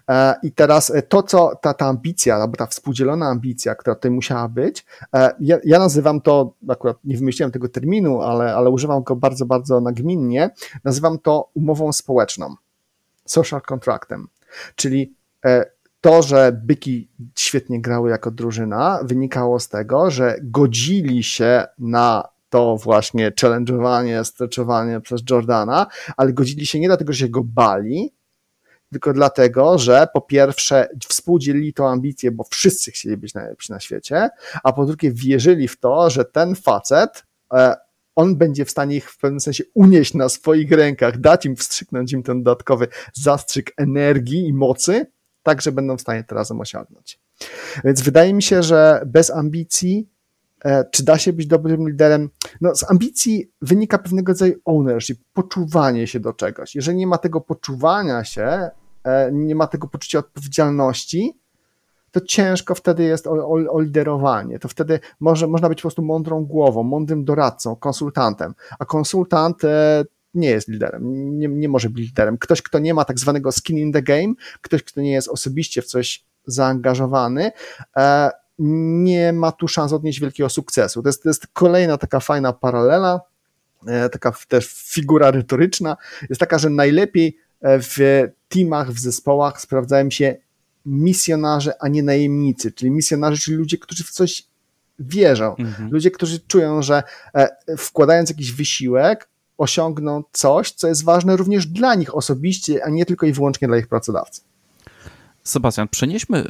E, I teraz e, to, co ta, ta ambicja, albo ta współdzielona ambicja, która tutaj musiała być, e, ja, ja nazywam to, akurat nie wymyśliłem tego terminu, ale, ale używam go bardzo, bardzo nagminnie, nazywam to umową społeczną, social contractem, czyli to, że byki świetnie grały jako drużyna, wynikało z tego, że godzili się na to właśnie challenge'owanie, stretchowanie przez Jordana, ale godzili się nie dlatego, że się go bali, tylko dlatego, że po pierwsze współdzielili tą ambicję, bo wszyscy chcieli być najlepsi na świecie, a po drugie wierzyli w to, że ten facet, e, on będzie w stanie ich w pewnym sensie unieść na swoich rękach, dać im, wstrzyknąć im ten dodatkowy zastrzyk energii i mocy, tak, że będą w stanie to razem osiągnąć. Więc wydaje mi się, że bez ambicji e, czy da się być dobrym liderem? No, z ambicji wynika pewnego rodzaju ownership, poczuwanie się do czegoś. Jeżeli nie ma tego poczuwania się, E, nie ma tego poczucia odpowiedzialności, to ciężko wtedy jest o, o, o, liderowanie. To wtedy może, można być po prostu mądrą głową, mądrym doradcą, konsultantem, a konsultant e, nie jest liderem, nie, nie może być liderem. Ktoś, kto nie ma tak zwanego skin in the game, ktoś, kto nie jest osobiście w coś zaangażowany, e, nie ma tu szans odnieść wielkiego sukcesu. To jest, to jest kolejna taka fajna paralela, taka też figura retoryczna, jest taka, że najlepiej w teamach, w zespołach sprawdzają się misjonarze, a nie najemnicy, czyli misjonarze, czyli ludzie, którzy w coś wierzą. Mhm. Ludzie, którzy czują, że e, wkładając jakiś wysiłek, osiągną coś, co jest ważne również dla nich osobiście, a nie tylko i wyłącznie dla ich pracodawcy. Sebastian, przenieśmy e,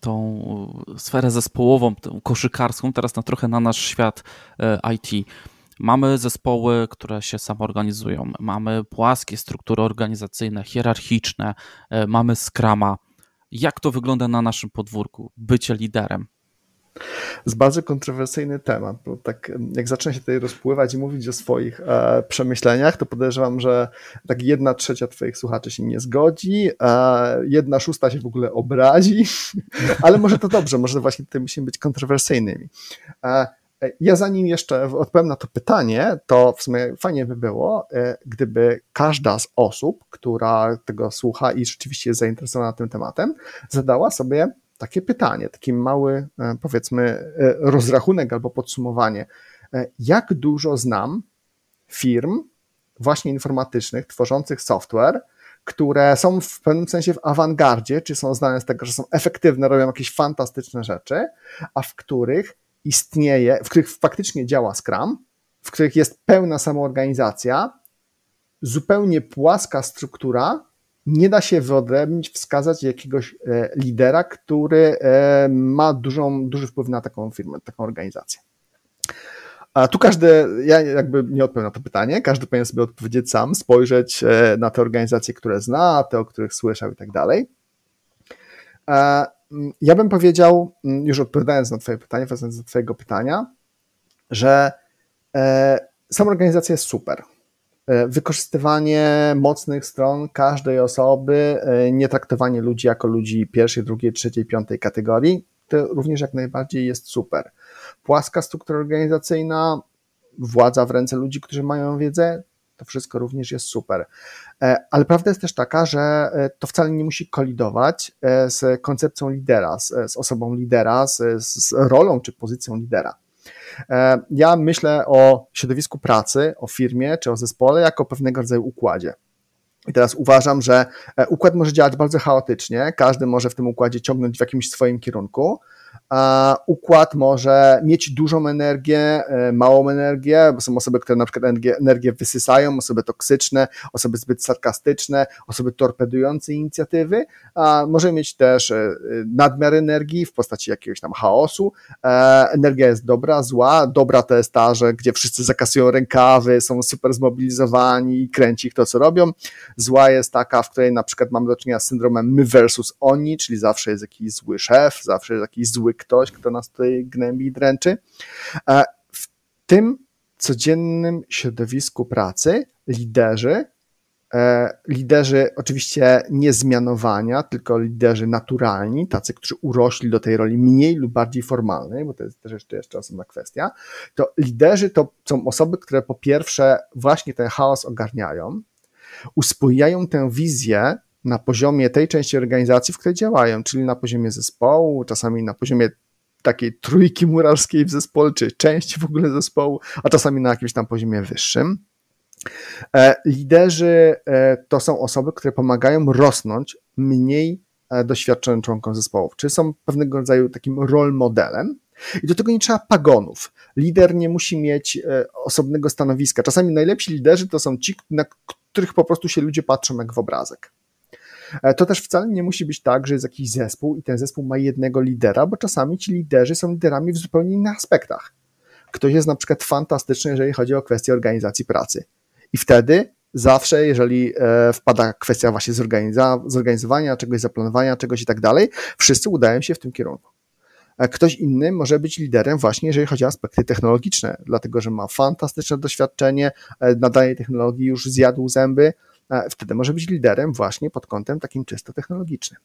tą sferę zespołową, tą koszykarską teraz na trochę na nasz świat e, IT. Mamy zespoły, które się samoorganizują, mamy płaskie struktury organizacyjne, hierarchiczne, mamy skrama. Jak to wygląda na naszym podwórku, bycie liderem? jest bardzo kontrowersyjny temat, bo tak jak zacznę się tutaj rozpływać i mówić o swoich e, przemyśleniach, to podejrzewam, że tak jedna trzecia twoich słuchaczy się nie zgodzi, a jedna szósta się w ogóle obrazi, ale może to dobrze, może właśnie tutaj musimy być kontrowersyjnymi. E, ja zanim jeszcze odpowiem na to pytanie, to w sumie fajnie by było, e, gdyby każda z osób, która tego słucha i rzeczywiście jest zainteresowana tym tematem, zadała sobie takie pytanie, taki mały, e, powiedzmy, e, rozrachunek albo podsumowanie. Jak dużo znam firm właśnie informatycznych, tworzących software, które są w pewnym sensie w awangardzie, czy są znane z tego, że są efektywne, robią jakieś fantastyczne rzeczy, a w których istnieje, w których faktycznie działa Scrum, w których jest pełna samoorganizacja, zupełnie płaska struktura, nie da się wyodrębnić, wskazać jakiegoś e, lidera, który e, ma dużą, duży wpływ na taką firmę, taką organizację. A tu każdy, ja jakby nie odpowiem na to pytanie, każdy powinien sobie odpowiedzieć sam, spojrzeć e, na te organizacje, które zna, te, o których słyszał i tak dalej. Mm, ja bym powiedział, mm, już odpowiadając na Twoje pytanie, wracając do Twojego pytania, że e, sama organizacja jest super. E, wykorzystywanie mocnych stron każdej osoby, e, nie traktowanie ludzi jako ludzi pierwszej, drugiej, trzeciej, piątej kategorii, to również jak najbardziej jest super. Płaska struktura organizacyjna, władza w ręce ludzi, którzy mają wiedzę, to wszystko również jest super. E, ale prawda jest też taka, że to wcale nie musi kolidować z koncepcją lidera, z, z osobą lidera, z, z rolą czy pozycją lidera. E, ja myślę o środowisku pracy, o firmie czy o zespole jako pewnego rodzaju układzie. I teraz uważam, że e, układ może działać bardzo chaotycznie, każdy może w tym układzie ciągnąć w jakimś swoim kierunku, układ może mieć dużą energię, e, małą energię, bo są osoby, które na przykład energię, energię wysysają, osoby toksyczne, osoby zbyt sarkastyczne, osoby torpedujące inicjatywy, a może mieć też e, nadmiar energii w postaci jakiegoś tam chaosu. E, energia jest dobra, zła. Dobra to jest ta, że gdzie wszyscy zakasują rękawy, są super zmobilizowani i kręci ich to, co robią. Zła jest taka, w której na przykład mamy do czynienia z syndromem my versus oni, czyli zawsze jest jakiś zły szef, zawsze jest jakiś zły zły ktoś, kto nas tutaj gnębi i dręczy. W tym codziennym środowisku pracy liderzy, e, liderzy oczywiście nie zmianowania, tylko liderzy naturalni, tacy, którzy urośli do tej roli mniej lub bardziej formalnej, bo to jest też jeszcze, jeszcze osobna kwestia, to liderzy to są osoby, które po pierwsze właśnie ten chaos ogarniają, uspojają tę wizję na poziomie tej części organizacji, w której działają, czyli na poziomie zespołu, czasami na poziomie takiej trójki murarskiej w zespole, czy części w ogóle zespołu, a czasami na jakimś tam poziomie wyższym. E, liderzy e, to są osoby, które pomagają rosnąć mniej e, doświadczonym członkom zespołów, czy są pewnego rodzaju takim role modelem. I do tego nie trzeba pagonów. Lider nie musi mieć osobnego stanowiska. Czasami najlepsi liderzy to są ci, na których po prostu się ludzie patrzą jak w obrazek. E, to też wcale nie musi być tak, że jest jakiś zespół i ten zespół ma jednego lidera, bo czasami ci liderzy są liderami w zupełnie innych aspektach. Ktoś jest na przykład fantastyczny, jeżeli chodzi o kwestię organizacji pracy. I wtedy zawsze, jeżeli e, wpada kwestia właśnie zorganizowania czegoś, zaplanowania czegoś i tak dalej, wszyscy udają się w tym kierunku. E, ktoś inny może być liderem właśnie, jeżeli chodzi o aspekty technologiczne, dlatego że ma fantastyczne doświadczenie, na danej technologii już zjadł zęby, wtedy może być liderem właśnie pod kątem takim czysto technologicznym.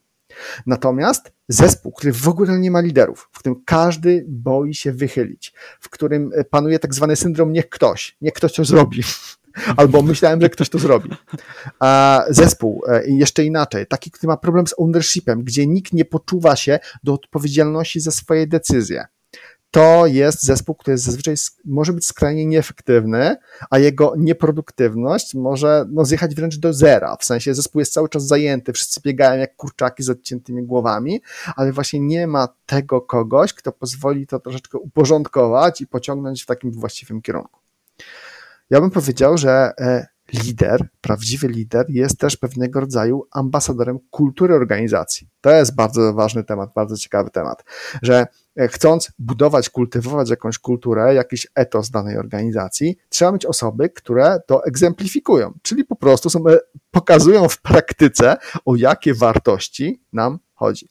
Natomiast zespół, który w ogóle nie ma liderów, w którym każdy boi się wychylić, w którym panuje tak zwany syndrom niech ktoś, niech ktoś to zrobi, albo myślałem, że ktoś to zrobi. A zespół, e, jeszcze inaczej, taki, który ma problem z ownershipem, gdzie nikt nie poczuwa się do odpowiedzialności za swoje decyzje to jest zespół, który zazwyczaj może być skrajnie nieefektywny, a jego nieproduktywność może no, zjechać wręcz do zera. W sensie zespół jest cały czas zajęty, wszyscy biegają jak kurczaki z odciętymi głowami, ale właśnie nie ma tego kogoś, kto pozwoli to troszeczkę uporządkować i pociągnąć w takim właściwym kierunku. Ja bym powiedział, że e, lider, prawdziwy lider jest też pewnego rodzaju ambasadorem kultury organizacji. To jest bardzo ważny temat, bardzo ciekawy temat, że chcąc budować, kultywować jakąś kulturę, jakiś etos danej organizacji, trzeba mieć osoby, które to egzemplifikują, czyli po prostu są, e, pokazują w praktyce, o jakie wartości nam chodzi.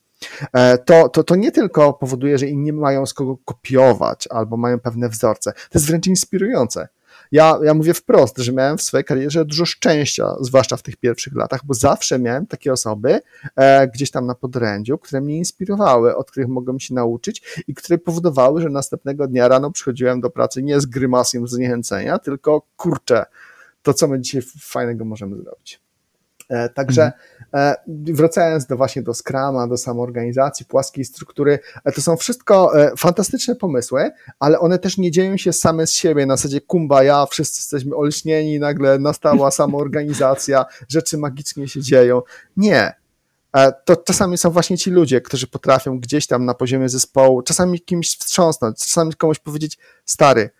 E, to, to, to nie tylko powoduje, że inni mają z kogo kopiować albo mają pewne wzorce, to jest wręcz inspirujące. Ja, ja mówię wprost, że miałem w swojej karierze dużo szczęścia, zwłaszcza w tych pierwszych latach, bo zawsze miałem takie osoby e, gdzieś tam na podrędziu, które mnie inspirowały, od których mogłem się nauczyć i które powodowały, że następnego dnia rano przychodziłem do pracy nie z grymasem zniechęcenia, tylko kurczę, to co my dzisiaj fajnego możemy zrobić. E, także e, wracając do właśnie do Scrama, do samoorganizacji, płaskiej struktury, e, to są wszystko fantastyczne pomysły, ale one też nie dzieją się same z siebie, na zasadzie kumbaya, wszyscy jesteśmy olśnieni, nagle nastała samoorganizacja, rzeczy magicznie się dzieją. Nie. To czasami są właśnie ci ludzie, którzy potrafią gdzieś tam na poziomie zespołu, czasami kimś wstrząsnąć, czasami komuś powiedzieć, stary,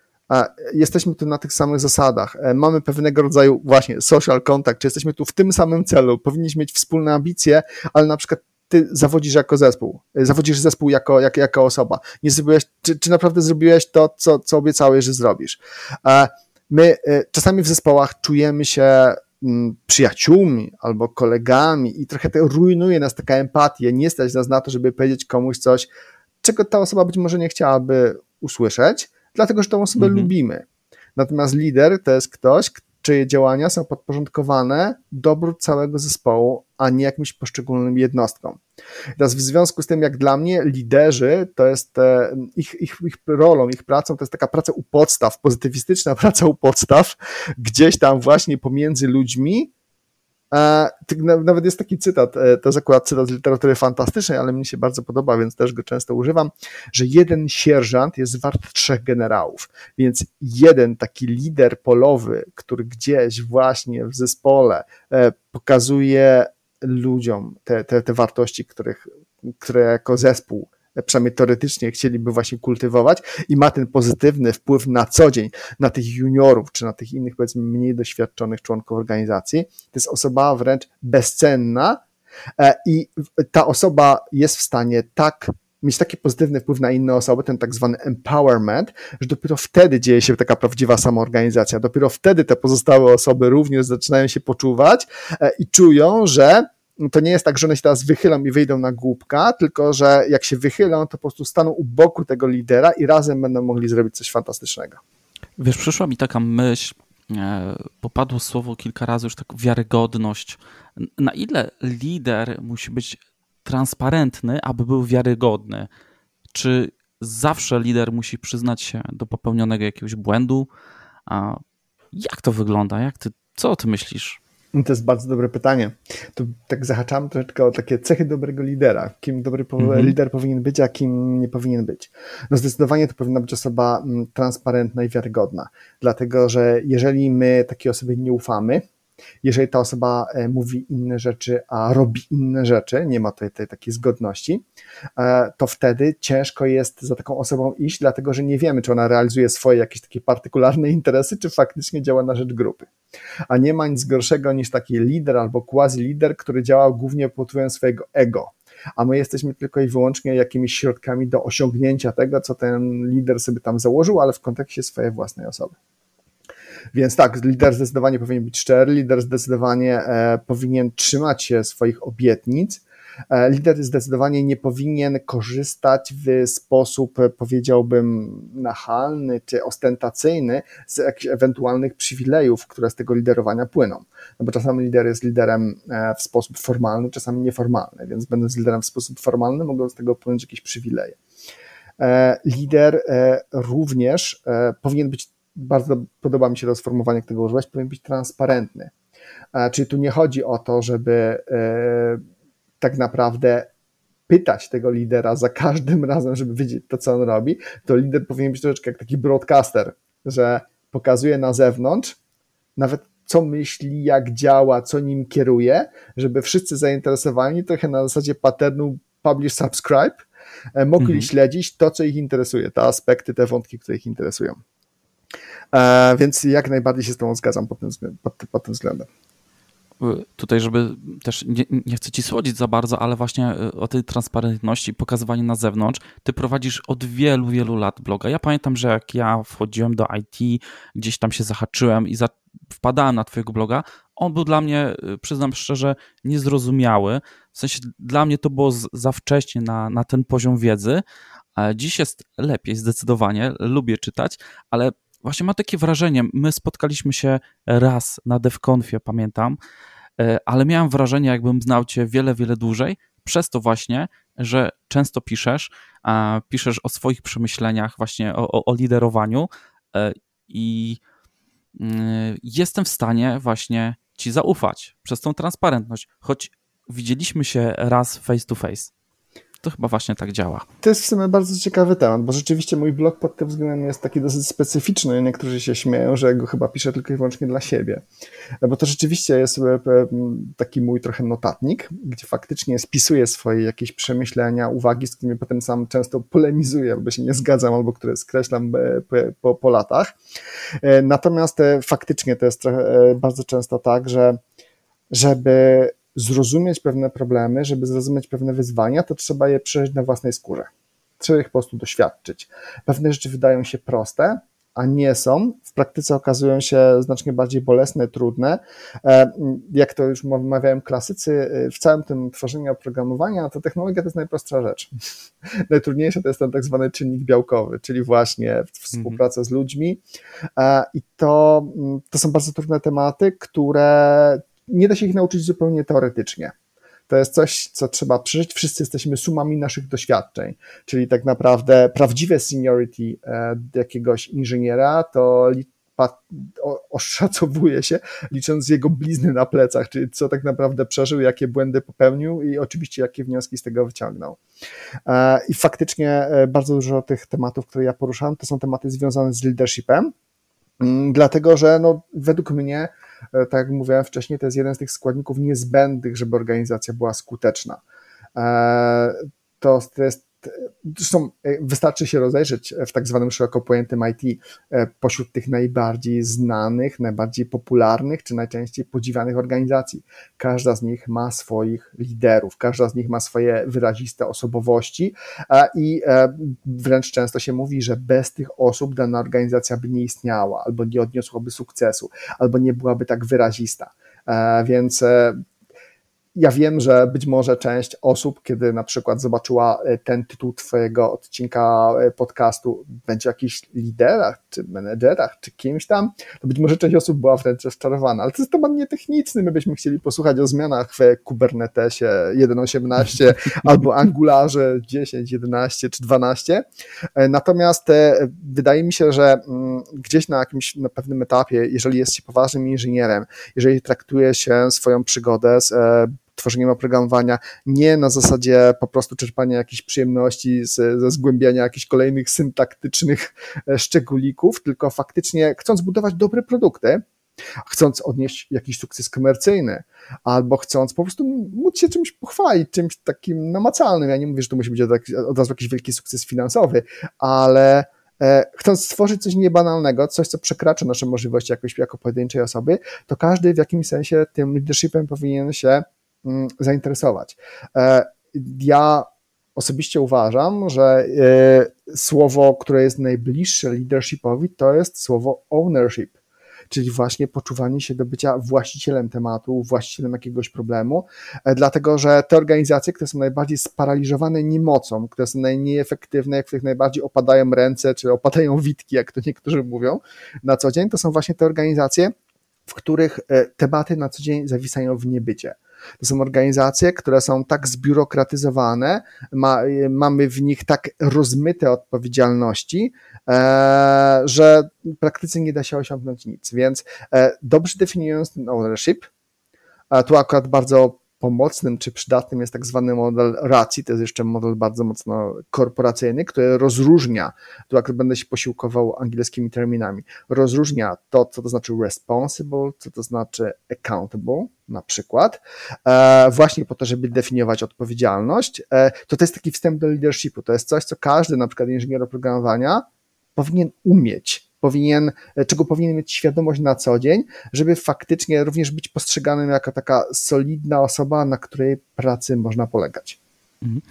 jesteśmy tu na tych samych zasadach, e, mamy pewnego rodzaju właśnie social contact, czy jesteśmy tu w tym samym celu, powinniśmy mieć wspólne ambicje, ale na przykład ty zawodzisz jako zespół, e, zawodzisz zespół jako, jako, jako osoba. Nie zrobiłeś, czy, czy naprawdę zrobiłeś to, co, co obiecałeś, że zrobisz. My e, czasami w zespołach czujemy się mm, przyjaciółmi albo kolegami i trochę to rujnuje nas taka empatia, nie stać nas na to, żeby powiedzieć komuś coś, czego ta osoba być może nie chciałaby usłyszeć, dlatego że tą osobę mhm. lubimy. Natomiast lider to jest ktoś, czyje działania są podporządkowane dobru całego zespołu, a nie jakimś poszczególnym jednostkom. Teraz w związku z tym, jak dla mnie liderzy, to jest e, ich, ich, ich rolą, ich pracą, to jest taka praca u podstaw, pozytywistyczna praca u podstaw, gdzieś tam właśnie pomiędzy ludźmi, nawet jest taki cytat, e, to jest akurat cytat z literatury fantastycznej, ale mi się bardzo podoba, więc też go często używam, że jeden sierżant jest wart trzech generałów. Więc jeden taki lider polowy, który gdzieś właśnie w zespole e, pokazuje ludziom te, te, te wartości, których, które jako zespół przynajmniej teoretycznie chcieliby właśnie kultywować i ma ten pozytywny wpływ na co dzień na tych juniorów, czy na tych innych powiedzmy mniej doświadczonych członków organizacji, to jest osoba wręcz bezcenna e, i ta osoba jest w stanie tak mieć taki pozytywny wpływ na inne osoby, ten tak zwany empowerment, że dopiero wtedy dzieje się taka prawdziwa samoorganizacja. Dopiero wtedy te pozostałe osoby również zaczynają się poczuwać e, i czują, że to nie jest tak, że one się teraz wychylą i wyjdą na głupka, tylko że jak się wychylą, to po prostu staną u boku tego lidera i razem będą mogli zrobić coś fantastycznego. Wiesz, przyszła mi taka myśl, popadło e, słowo kilka razy już tak wiarygodność. Na ile lider musi być transparentny, aby był wiarygodny? Czy zawsze lider musi przyznać się do popełnionego jakiegoś błędu? Jak to wygląda? Jak ty, co ty myślisz? To jest bardzo dobre pytanie. To tak zahaczamy troszeczkę o takie cechy dobrego lidera. Kim dobry mhm. lider powinien być, a kim nie powinien być. No zdecydowanie to powinna być osoba mm, transparentna i wiarygodna. Dlatego, że jeżeli my takiej osobie nie ufamy, jeżeli ta osoba e, mówi inne rzeczy, a robi inne rzeczy, nie ma tutaj tej takiej zgodności, e, to wtedy ciężko jest za taką osobą iść, dlatego że nie wiemy, czy ona realizuje swoje jakieś takie partykularne interesy, czy faktycznie działa na rzecz grupy. A nie ma nic gorszego niż taki lider albo quasi-lider, który działa głównie pod wpływem swojego ego a my jesteśmy tylko i wyłącznie jakimiś środkami do osiągnięcia tego, co ten lider sobie tam założył, ale w kontekście swojej własnej osoby. Więc tak, lider zdecydowanie powinien być szczery, lider zdecydowanie e, powinien trzymać się swoich obietnic. E, lider zdecydowanie nie powinien korzystać w sposób, e, powiedziałbym, nachalny czy ostentacyjny z jakichś ewentualnych przywilejów, które z tego liderowania płyną. No bo czasami lider jest liderem w sposób formalny, czasami nieformalny, więc będąc liderem w sposób formalny, mogą z tego płynąć jakieś przywileje. Lider również powinien być bardzo podoba mi się to sformułowanie, którego użyłeś, powinien być transparentny. Czyli tu nie chodzi o to, żeby e, tak naprawdę pytać tego lidera za każdym razem, żeby wiedzieć to, co on robi, to lider powinien być troszeczkę jak taki broadcaster, że pokazuje na zewnątrz, nawet co myśli, jak działa, co nim kieruje, żeby wszyscy zainteresowani trochę na zasadzie patternu publish, subscribe, e, mogli mhm. śledzić to, co ich interesuje, te aspekty, te wątki, które ich interesują. E, więc jak najbardziej się z tą zgadzam pod tym, pod, pod tym względem tutaj, żeby też nie, nie, chcę ci słodzić za bardzo, ale właśnie e, o tej transparentności, pokazywaniu na zewnątrz, ty prowadzisz od wielu, wielu lat bloga. Ja pamiętam, że jak ja wchodziłem do IT, gdzieś tam się zahaczyłem i za, wpadałem na twojego bloga, on był dla mnie, e, przyznam szczerze, niezrozumiały. W sensie dla mnie to było za wcześnie na, na ten poziom wiedzy. Dziś jest lepiej, zdecydowanie, lubię czytać, ale właśnie mam takie wrażenie, my spotkaliśmy się raz na DevConfie, pamiętam, e, ale miałem wrażenie, jakbym znał cię wiele, wiele dłużej, przez to właśnie, że często piszesz, piszesz o swoich przemyśleniach, właśnie o, o, o liderowaniu e, i mm, jestem w stanie właśnie ci zaufać przez tą transparentność, choć widzieliśmy się raz face to face to chyba właśnie tak działa. To jest w sumie bardzo ciekawy temat, bo rzeczywiście mój blog pod tym względem jest taki dosyć specyficzny. Niektórzy się śmieją, że go chyba piszę tylko i wyłącznie dla siebie. Bo to rzeczywiście jest e, taki mój trochę notatnik, gdzie faktycznie spisuję swoje jakieś przemyślenia, uwagi, z którymi potem sam często polemizuję, albo się nie zgadzam, albo które skreślam e, po, po, latach. E, natomiast faktycznie to jest bardzo często tak, że żeby zrozumieć pewne problemy, żeby zrozumieć pewne wyzwania, to trzeba je przeżyć na własnej skórze. Trzeba ich po prostu doświadczyć. Pewne rzeczy wydają się proste, a nie są, w praktyce okazują się znacznie bardziej bolesne, trudne. E, jak to już mawiałem klasycy, e, w całym tym tworzeniu oprogramowania, to technologia to jest najprostsza rzecz. Najtrudniejsze to jest ten tak zwany czynnik białkowy, czyli właśnie współpraca z ludźmi. E, I to, mm, to są bardzo trudne tematy, które nie da się ich nauczyć zupełnie teoretycznie. To jest coś, co trzeba przeżyć. Wszyscy jesteśmy sumami naszych doświadczeń, czyli tak naprawdę prawdziwe seniority e, jakiegoś inżyniera to oszacowuje się, licząc jego blizny na plecach, czyli co tak naprawdę przeżył, jakie błędy popełnił i oczywiście jakie wnioski z tego wyciągnął. E, I faktycznie e, bardzo dużo tych tematów, które ja poruszam, to są tematy związane z leadershipem, mm, dlatego że no, według mnie tak jak mówiłem wcześniej, to jest jeden z tych składników niezbędnych, żeby organizacja była skuteczna. E, to jest Zresztą e, wystarczy się rozejrzeć w tak zwanym szeroko pojętym IT e, pośród tych najbardziej znanych, najbardziej popularnych czy najczęściej podziwianych organizacji. Każda z nich ma swoich liderów, każda z nich ma swoje wyraziste osobowości i e, wręcz często się mówi, że bez tych osób dana organizacja by nie istniała, albo nie odniosłaby sukcesu, albo nie byłaby tak wyrazista. Więc ja wiem, że być może część osób, kiedy na przykład zobaczyła e, ten tytuł Twojego odcinka e, podcastu, będzie jakiś liderach, czy menedżerach, czy kimś tam, to być może część osób była wręcz rozczarowana. Ale to jest temat nietechniczny. My byśmy chcieli posłuchać o zmianach w Kubernetesie 1.18 albo Angularze 10, 11 czy 12. E, natomiast wydaje mi się, że mm, gdzieś na jakimś na pewnym etapie, jeżeli jest się poważnym inżynierem, jeżeli traktuje się swoją przygodę z tworzeniem oprogramowania, nie na zasadzie po prostu czerpania jakichś przyjemności ze zgłębiania jakichś kolejnych syntaktycznych e, szczególików, tylko faktycznie chcąc budować dobre produkty, chcąc odnieść jakiś sukces komercyjny, albo chcąc po prostu móc się czymś pochwalić, czymś takim namacalnym. Ja nie mówię, że to musi być od razu jakiś wielki sukces finansowy, ale e, chcąc stworzyć coś niebanalnego, coś, co przekracza nasze możliwości jakoś, jako pojedynczej osoby, to każdy w jakimś sensie tym leadershipem powinien się zainteresować. E, ja osobiście uważam, że e, słowo, które jest najbliższe leadershipowi, to jest słowo ownership, czyli właśnie poczuwanie się do bycia właścicielem tematu, właścicielem jakiegoś problemu, e, dlatego że te organizacje, które są najbardziej sparaliżowane niemocą, które są najmniej efektywne, w których najbardziej opadają ręce, czy opadają witki, jak to niektórzy mówią na co dzień, to są właśnie te organizacje, w których tematy na co dzień zawisają w niebycie. To są organizacje, które są tak zbiurokratyzowane, ma, mamy w nich tak rozmyte odpowiedzialności, e, że w praktyce nie da się osiągnąć nic. Więc e, dobrze definiując ten ownership, a tu akurat bardzo pomocnym czy przydatnym jest tak zwany model racji, to jest jeszcze model bardzo mocno korporacyjny, który rozróżnia, tu akurat będę się posiłkował angielskimi terminami, rozróżnia to, co to znaczy responsible, co to znaczy accountable na przykład, e, właśnie po to, żeby definiować odpowiedzialność, e, to to jest taki wstęp do leadershipu, to jest coś, co każdy na przykład inżynier oprogramowania powinien umieć, powinien, czego powinien mieć świadomość na co dzień, żeby faktycznie również być postrzeganym jako taka solidna osoba, na której pracy można polegać. Mhm.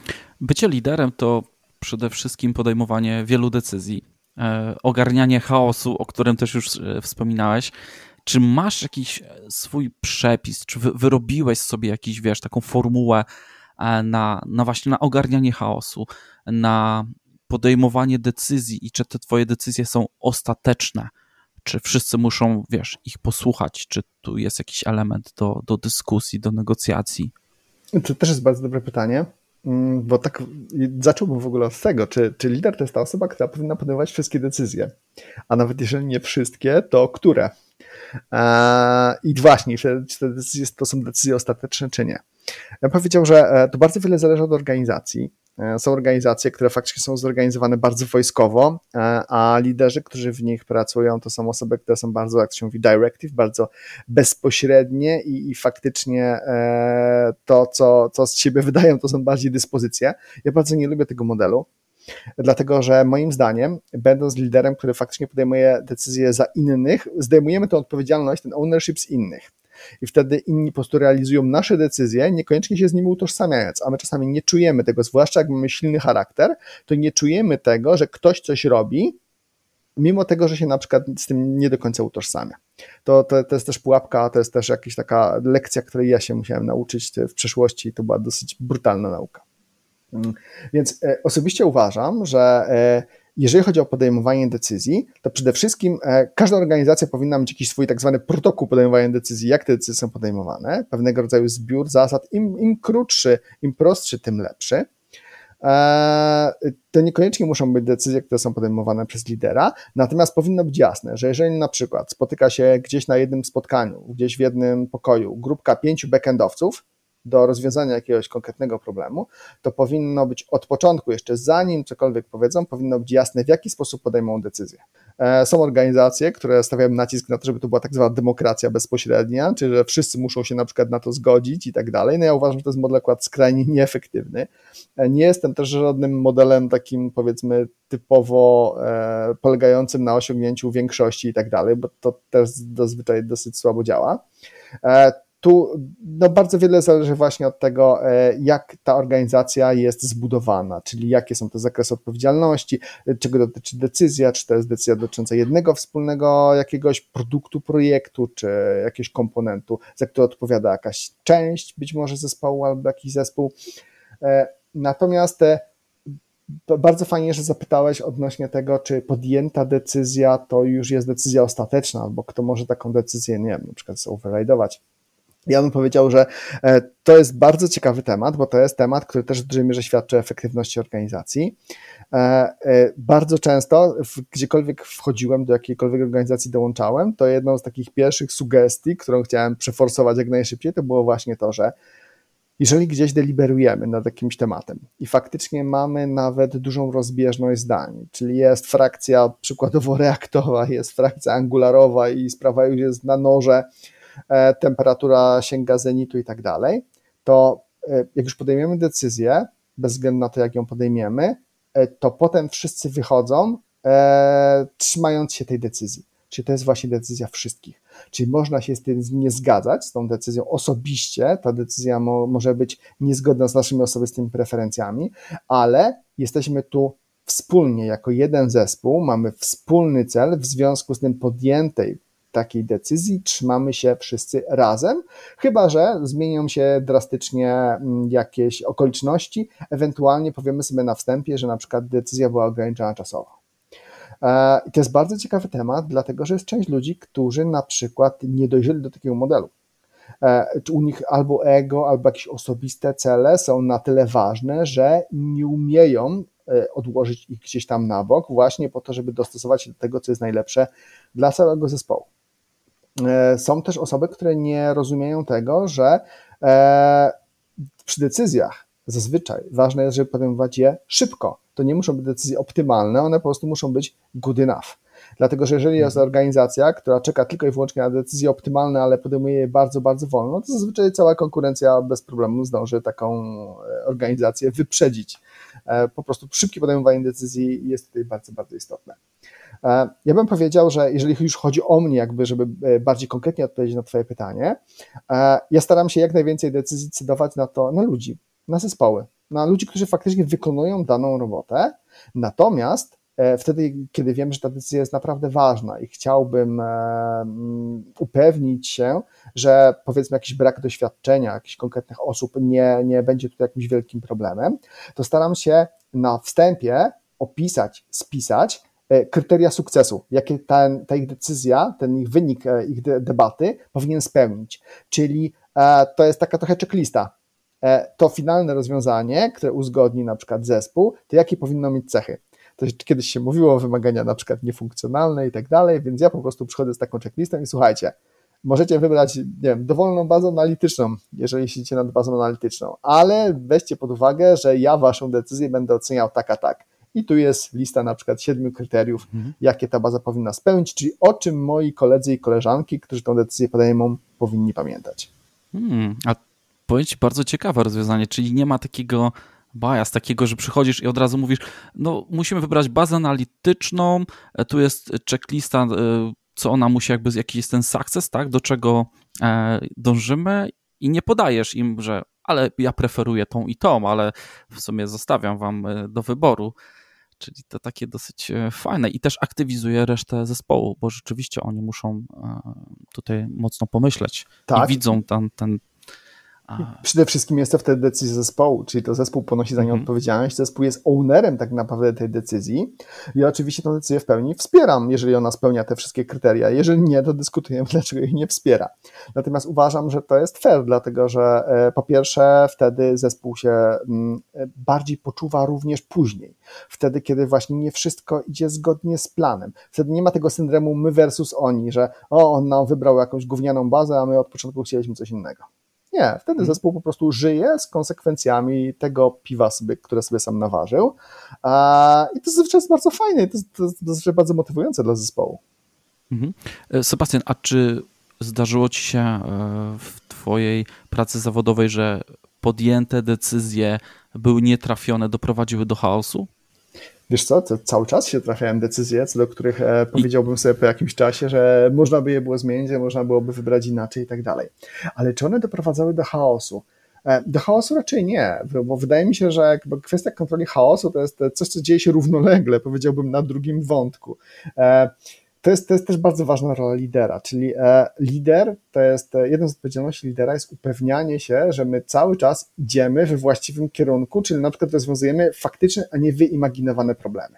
Bycie liderem to przede wszystkim podejmowanie wielu decyzji, e, ogarnianie chaosu, o którym też już e, wspominałeś. Czy masz jakiś swój przepis, czy wyrobiłeś sobie jakiś, wiesz, taką formułę e, na, na właśnie na ogarnianie chaosu, na podejmowanie decyzji i czy te twoje decyzje są ostateczne, czy wszyscy muszą, wiesz, ich posłuchać, czy tu jest jakiś element do, do dyskusji, do negocjacji? To też jest bardzo dobre pytanie, mm, bo tak zacząłbym w ogóle od tego, czy, czy lider to jest ta osoba, która powinna podejmować wszystkie decyzje, a nawet jeżeli nie wszystkie, to które? Eee, I właśnie, czy to są decyzje ostateczne, czy nie. Ja powiedział, że e, to bardzo wiele zależy od organizacji, E, są organizacje, które faktycznie są zorganizowane bardzo wojskowo, e, a liderzy, którzy w nich pracują, to są osoby, które są bardzo, jak to się mówi, directive, bardzo bezpośrednie i, i faktycznie e, to, co, co z siebie wydają, to są bardziej dyspozycje. Ja bardzo nie lubię tego modelu. Dlatego, że moim zdaniem, będąc liderem, który faktycznie podejmuje decyzje za innych, zdejmujemy tę odpowiedzialność, ten ownership z innych i wtedy inni po prostu realizują nasze decyzje, niekoniecznie się z nimi utożsamiając, a my czasami nie czujemy tego, zwłaszcza jak mamy silny charakter, to nie czujemy tego, że ktoś coś robi, mimo tego, że się na przykład z tym nie do końca utożsamia. To, to, to jest też pułapka, to jest też jakaś taka lekcja, której ja się musiałem nauczyć w przeszłości. To była dosyć brutalna nauka. Mm. Więc e, osobiście uważam, że e, jeżeli chodzi o podejmowanie decyzji, to przede wszystkim e, każda organizacja powinna mieć jakiś swój tak zwany protokół podejmowania decyzji, jak te decyzje są podejmowane, pewnego rodzaju zbiór zasad. Im, im krótszy, im prostszy, tym lepszy. To niekoniecznie muszą być decyzje, które są podejmowane przez lidera, natomiast powinno być jasne, że jeżeli na przykład spotyka się gdzieś na jednym spotkaniu, gdzieś w jednym pokoju grupka pięciu backendowców, do rozwiązania jakiegoś konkretnego problemu, to powinno być od początku, jeszcze zanim cokolwiek powiedzą, powinno być jasne, w jaki sposób podejmą decyzję. E, są organizacje, które stawiają nacisk na to, żeby to była tak zwana demokracja bezpośrednia, czyli że wszyscy muszą się na przykład na to zgodzić i tak dalej. No ja uważam, że to jest model akurat skrajnie nieefektywny. E, nie jestem też żadnym modelem takim powiedzmy typowo e, polegającym na osiągnięciu większości i tak dalej, bo to też zazwyczaj dosyć słabo działa. E, tu no, bardzo wiele zależy właśnie od tego, e, jak ta organizacja jest zbudowana, czyli jakie są te zakresy odpowiedzialności, czego dotyczy decyzja, czy to jest decyzja dotycząca jednego wspólnego jakiegoś produktu, projektu, czy jakiegoś komponentu, za który odpowiada jakaś część być może zespołu albo jakiś zespół. E, natomiast te bardzo fajnie, że zapytałeś odnośnie tego, czy podjęta decyzja to już jest decyzja ostateczna, albo kto może taką decyzję, nie wiem, na przykład override'ować ja bym powiedział, że e, to jest bardzo ciekawy temat, bo to jest temat, który też w dużej mierze świadczy o efektywności organizacji. E, e, bardzo często, gdziekolwiek wchodziłem, do jakiejkolwiek organizacji dołączałem, to jedną z takich pierwszych sugestii, którą chciałem przeforsować jak najszybciej, to było właśnie to, że jeżeli gdzieś deliberujemy nad jakimś tematem i faktycznie mamy nawet dużą rozbieżność zdań, czyli jest frakcja przykładowo reaktowa, jest frakcja angularowa i sprawa już jest na noże, temperatura sięga zenitu i tak dalej, to e, jak już podejmiemy decyzję, bez względu na to, jak ją podejmiemy, e, to potem wszyscy wychodzą, trzymając się tej decyzji. Czyli to jest właśnie decyzja wszystkich. Czyli można się z tym nie zgadzać, z tą decyzją osobiście, ta decyzja mo, może być niezgodna z naszymi osobistymi preferencjami, ale jesteśmy tu wspólnie, jako jeden zespół, mamy wspólny cel, w związku z tym podjętej takiej decyzji trzymamy się wszyscy razem, chyba że zmienią się drastycznie mm, jakieś okoliczności, ewentualnie powiemy sobie na wstępie, że na przykład decyzja była ograniczona czasowo. E, I to jest bardzo ciekawy temat, dlatego że jest część ludzi, którzy na przykład nie dojrzeli do takiego modelu. E, u nich albo ego, albo jakieś osobiste cele są na tyle ważne, że nie umieją e, odłożyć ich gdzieś tam na bok, właśnie po to, żeby dostosować się do tego, co jest najlepsze dla całego zespołu. E, są też osoby, które nie rozumieją tego, że e, przy decyzjach zazwyczaj ważne jest, żeby podejmować je szybko. To nie muszą być decyzje optymalne, one po prostu muszą być good enough. Dlatego, że jeżeli jest mhm. organizacja, która czeka tylko i wyłącznie na decyzje optymalne, ale podejmuje je bardzo, bardzo wolno, to zazwyczaj cała konkurencja bez problemu zdąży taką e, organizację wyprzedzić. Po prostu szybkie podejmowanie decyzji jest tutaj bardzo, bardzo istotne. E, ja bym powiedział, że jeżeli już chodzi o mnie, jakby, żeby e, bardziej konkretnie odpowiedzieć na Twoje pytanie, e, ja staram się jak najwięcej decyzji decydować na to, na ludzi, na zespoły, na ludzi, którzy faktycznie wykonują daną robotę. Natomiast wtedy, kiedy wiem, że ta decyzja jest naprawdę ważna i chciałbym mm, upewnić się, że powiedzmy jakiś brak doświadczenia jakichś konkretnych osób nie, nie będzie tutaj jakimś wielkim problemem, to staram się na wstępie opisać, spisać, kryteria sukcesu, jakie ta, ta ich decyzja, ten ich wynik e, ich debaty powinien spełnić. Czyli e, to jest taka trochę checklista. To finalne rozwiązanie, które uzgodni na przykład zespół, to jakie powinno mieć cechy. To kiedyś się mówiło o wymagania na przykład niefunkcjonalne i tak dalej, więc ja po prostu przychodzę z taką checklistą i słuchajcie, możecie wybrać, nie wiem, dowolną bazę analityczną, jeżeli siedzicie nad bazą analityczną, ale weźcie pod uwagę, że ja waszą decyzję będę oceniał tak a tak i tu jest lista na przykład siedmiu kryteriów, mhm. jakie ta baza powinna spełnić, czyli o czym moi koledzy i koleżanki, którzy tę decyzję podejmą, powinni pamiętać. Hmm, a powiedz bardzo ciekawe rozwiązanie, czyli nie ma takiego bias, takiego, że przychodzisz i od razu mówisz, no musimy wybrać bazę analityczną, e, tu jest checklista, e, co ona musi jakby, jaki jest ten sukces, tak, do czego e, dążymy i nie podajesz im, że ale ja preferuję tą i tą, ale w sumie zostawiam wam do wyboru. Czyli to takie dosyć e, fajne i też aktywizuje resztę zespołu, bo rzeczywiście oni muszą e, tutaj mocno pomyśleć tak. i widzą ten, ten Przede wszystkim jest to wtedy decyzja zespołu, czyli to zespół ponosi za nią mm. odpowiedzialność, zespół jest ownerem tak naprawdę tej decyzji i oczywiście tę decyzję w pełni wspieram, jeżeli ona spełnia te wszystkie kryteria. Jeżeli nie, to dyskutujemy, dlaczego jej nie wspiera. Natomiast uważam, że to jest fair, dlatego że e, po pierwsze wtedy zespół się mm, e, bardziej poczuwa również później. Wtedy, kiedy właśnie nie wszystko idzie zgodnie z planem. Wtedy nie ma tego syndromu my versus oni, że o, on nam wybrał jakąś gównianą bazę, a my od początku chcieliśmy coś innego. Nie, wtedy mhm. zespół po prostu żyje z konsekwencjami tego piwa, sobie, które sobie sam naważył. I to zazwyczaj jest bardzo fajne i to, to, to zazwyczaj bardzo motywujące dla zespołu. Mhm. E, Sebastian, a czy zdarzyło ci się e, w twojej pracy zawodowej, że podjęte decyzje były nietrafione, doprowadziły do chaosu? Wiesz co, to cały czas się trafiają decyzje, co do których e, powiedziałbym sobie po jakimś czasie, że można by je było zmienić, że można byłoby wybrać inaczej i tak dalej. Ale czy one doprowadzały do chaosu? E, do chaosu raczej nie, bo wydaje mi się, że kwestia kontroli chaosu to jest coś, co dzieje się równolegle, powiedziałbym, na drugim wątku. E, to jest, to jest też bardzo ważna rola lidera, czyli e, lider to jest, e, jedną z odpowiedzialności lidera jest upewnianie się, że my cały czas idziemy we właściwym kierunku, czyli na przykład rozwiązujemy faktyczne, a nie wyimaginowane problemy.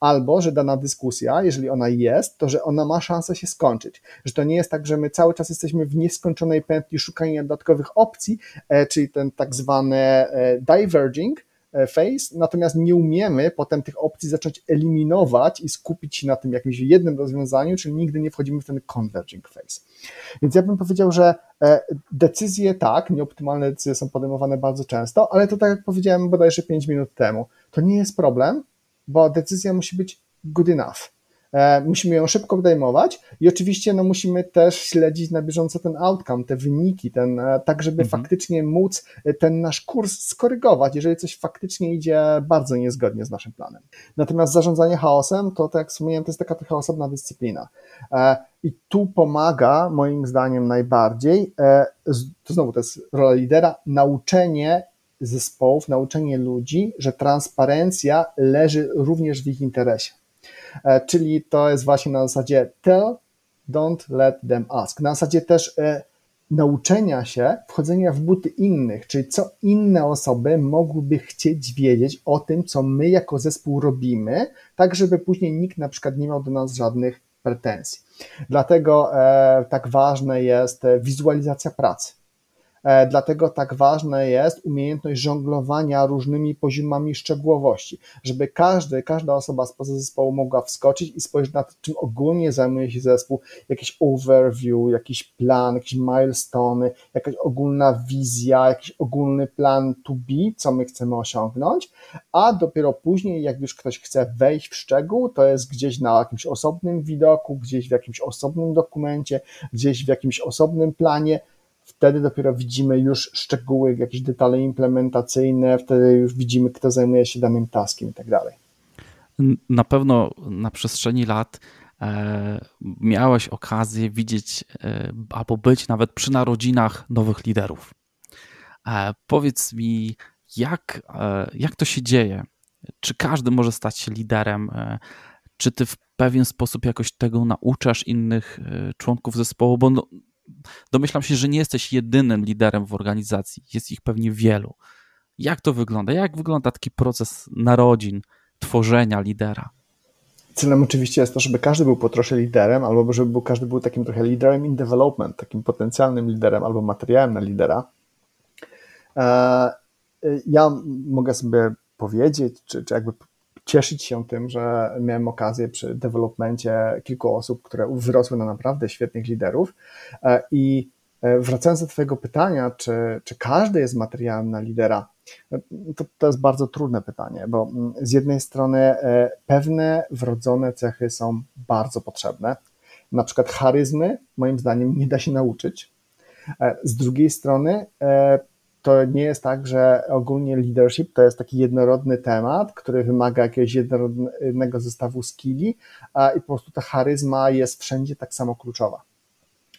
Albo, że dana dyskusja, jeżeli ona jest, to że ona ma szansę się skończyć. Że to nie jest tak, że my cały czas jesteśmy w nieskończonej pętli szukania dodatkowych opcji, e, czyli ten tak zwany diverging, face, natomiast nie umiemy potem tych opcji zacząć eliminować i skupić się na tym jakimś jednym rozwiązaniu, czyli nigdy nie wchodzimy w ten converging phase. Więc ja bym powiedział, że e, decyzje tak, nieoptymalne decyzje są podejmowane bardzo często, ale to tak jak powiedziałem bodajże 5 minut temu, to nie jest problem, bo decyzja musi być good enough. E, musimy ją szybko podejmować i oczywiście no, musimy też śledzić na bieżąco ten outcome, te wyniki, ten, e, tak żeby mhm. faktycznie móc e, ten nasz kurs skorygować, jeżeli coś faktycznie idzie bardzo niezgodnie z naszym planem. Natomiast zarządzanie chaosem, to tak jak wspomniałem, to jest taka trochę osobna dyscyplina. I tu pomaga moim zdaniem najbardziej, to znowu to jest rola lidera, nauczenie zespołów, nauczenie ludzi, że transparencja leży również w ich interesie. E, czyli to jest właśnie na zasadzie tell, don't let them ask. Na zasadzie też e, nauczenia się wchodzenia w buty innych, czyli co inne osoby mogłyby chcieć wiedzieć o tym, co my jako zespół robimy, tak żeby później nikt na przykład nie miał do nas żadnych pretensji. Dlatego e, tak ważna jest wizualizacja pracy. E, dlatego tak ważna jest umiejętność żonglowania różnymi poziomami szczegółowości, żeby każdy, każda osoba z zespołu mogła wskoczyć i spojrzeć na to, czym ogólnie zajmuje się zespół, jakiś overview, jakiś plan, jakieś milestone, jakaś ogólna wizja, jakiś ogólny plan to be, co my chcemy osiągnąć, a dopiero później, jak już ktoś chce wejść w szczegół, to jest gdzieś na jakimś osobnym widoku, gdzieś w jakimś osobnym dokumencie, gdzieś w jakimś osobnym planie, wtedy dopiero widzimy już szczegóły, jakieś detale implementacyjne, wtedy już widzimy, kto zajmuje się danym taskiem i tak dalej. Na pewno na przestrzeni lat e, miałeś okazję widzieć e, albo być nawet przy narodzinach nowych liderów. E, powiedz mi, jak, jak to się dzieje? Czy każdy może stać się liderem? Czy ty w pewien sposób jakoś tego nauczasz innych członków zespołu? Bo no, domyślam się, że nie jesteś jedynym liderem w organizacji, jest ich pewnie wielu. Jak to wygląda? Jak wygląda taki proces narodzin, tworzenia lidera? Celem oczywiście jest to, żeby każdy był po trosze liderem, albo żeby każdy był takim trochę liderem in development, takim potencjalnym liderem albo materiałem na lidera. E, ja mogę sobie powiedzieć, czy, czy jakby cieszyć się tym, że miałem okazję przy developmencie kilku osób, które wyrosły na naprawdę świetnych liderów. E, I e, wracając do Twojego pytania, czy, czy każdy jest materiałem na lidera, no, to, to jest bardzo trudne pytanie, bo mm, z jednej strony e, pewne wrodzone cechy są bardzo potrzebne. Na przykład charyzmy, moim zdaniem, nie da się nauczyć. Z drugiej strony, to nie jest tak, że ogólnie leadership to jest taki jednorodny temat, który wymaga jakiegoś jednorodnego zestawu skilli a, i po prostu ta charyzma jest wszędzie tak samo kluczowa.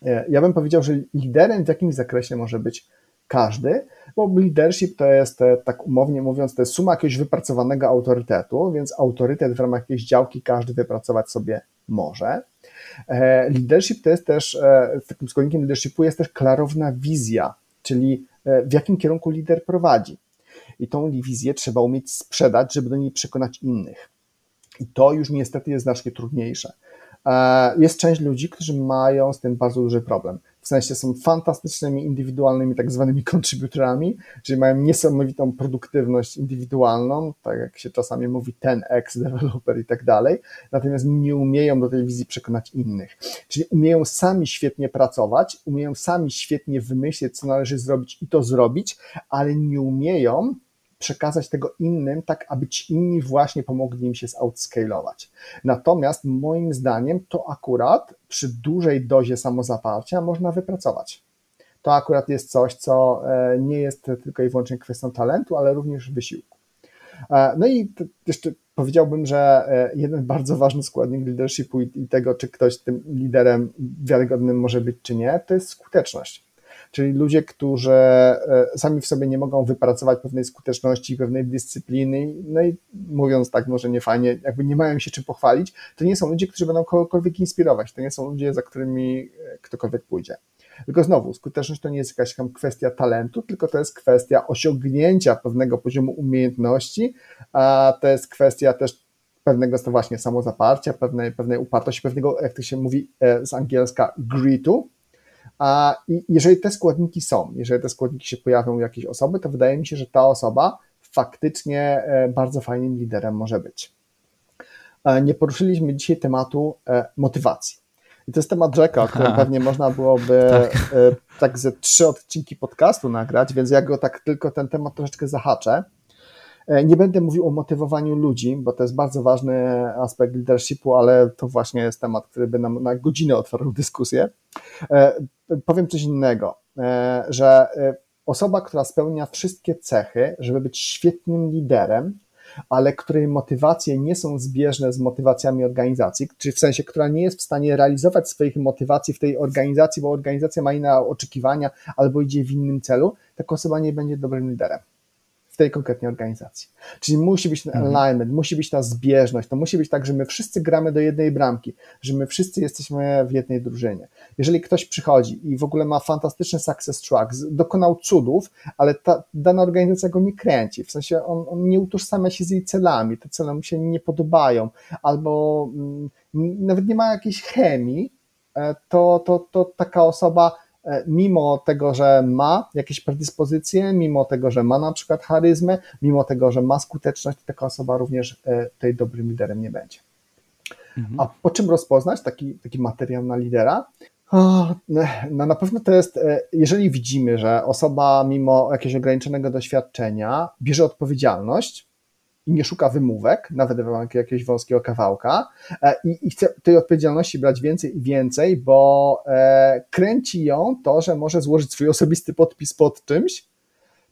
E, ja bym powiedział, że liderem w jakimś zakresie może być każdy, bo leadership to jest, tak umownie mówiąc, to jest suma jakiegoś wypracowanego autorytetu, więc autorytet w ramach jakiejś działki każdy wypracować sobie może. E, leadership to jest też, e, takim składnikiem leadershipu jest też klarowna wizja, czyli e, w jakim kierunku lider prowadzi. I tą wizję trzeba umieć sprzedać, żeby do niej przekonać innych. I to już niestety jest znacznie trudniejsze. Jest część ludzi, którzy mają z tym bardzo duży problem w sensie są fantastycznymi, indywidualnymi tak zwanymi contributorami, czyli mają niesamowitą produktywność indywidualną, tak jak się czasami mówi 10x developer i tak dalej, natomiast nie umieją do tej wizji przekonać innych. Czyli umieją sami świetnie pracować, umieją sami świetnie wymyślić, co należy zrobić i to zrobić, ale nie umieją przekazać tego innym, tak aby ci inni właśnie pomogli im się outscalować. Natomiast moim zdaniem to akurat przy dużej dozie samozaparcia można wypracować. To akurat jest coś, co e, nie jest tylko i wyłącznie kwestią talentu, ale również wysiłku. E, no i jeszcze powiedziałbym, że e, jeden bardzo ważny składnik leadershipu i tego, czy ktoś tym liderem wiarygodnym może być, czy nie, to jest skuteczność czyli ludzie, którzy e, sami w sobie nie mogą wypracować pewnej skuteczności, pewnej dyscypliny, no i mówiąc tak może nie fajnie, jakby nie mają się czym pochwalić, to nie są ludzie, którzy będą kogokolwiek inspirować, to nie są ludzie, za którymi e, ktokolwiek pójdzie. Tylko znowu, skuteczność to nie jest jakaś tam kwestia talentu, tylko to jest kwestia osiągnięcia pewnego poziomu umiejętności, a to jest kwestia też pewnego właśnie samozaparcia, pewnej, pewnej upartości, pewnego, jak to się mówi e, z angielska, gritu, a jeżeli te składniki są, jeżeli te składniki się pojawią u jakiejś osoby, to wydaje mi się, że ta osoba faktycznie e, bardzo fajnym liderem może być. E, nie poruszyliśmy dzisiaj tematu e, motywacji. I to jest temat rzeka, o którym pewnie można byłoby tak. tak ze trzy odcinki podcastu nagrać, więc ja go tak tylko ten temat troszeczkę zahaczę. E, nie będę mówił o motywowaniu ludzi, bo to jest bardzo ważny aspekt leadershipu, ale to właśnie jest temat, który by nam na godzinę otworzył dyskusję. E, powiem coś innego, e, że osoba, która spełnia wszystkie cechy, żeby być świetnym liderem, ale której motywacje nie są zbieżne z motywacjami organizacji, czyli w sensie, która nie jest w stanie realizować swoich motywacji w tej organizacji, bo organizacja ma inne oczekiwania albo idzie w innym celu, taka osoba nie będzie dobrym liderem tej konkretnej organizacji. Czyli musi być ten mhm. alignment, musi być ta zbieżność, to musi być tak, że my wszyscy gramy do jednej bramki, że my wszyscy jesteśmy w jednej drużynie. Jeżeli ktoś przychodzi i w ogóle ma fantastyczny success track, dokonał cudów, ale ta dana organizacja go nie kręci, w sensie on, on nie utożsamia się z jej celami, te cele mu się nie podobają, albo mm, nawet nie ma jakiejś chemii, e, to, to, to taka osoba mimo tego, że ma jakieś predyspozycje, mimo tego, że ma na przykład charyzmę, mimo tego, że ma skuteczność, taka osoba również e, tej dobrym liderem nie będzie. Mhm. A po czym rozpoznać taki, taki materiał na lidera? No na pewno to jest, e, jeżeli widzimy, że osoba mimo jakiegoś ograniczonego doświadczenia bierze odpowiedzialność, i nie szuka wymówek, nawet jakiegoś wąskiego kawałka e, i, i chce tej odpowiedzialności brać więcej i więcej, bo e, kręci ją to, że może złożyć swój osobisty podpis pod czymś,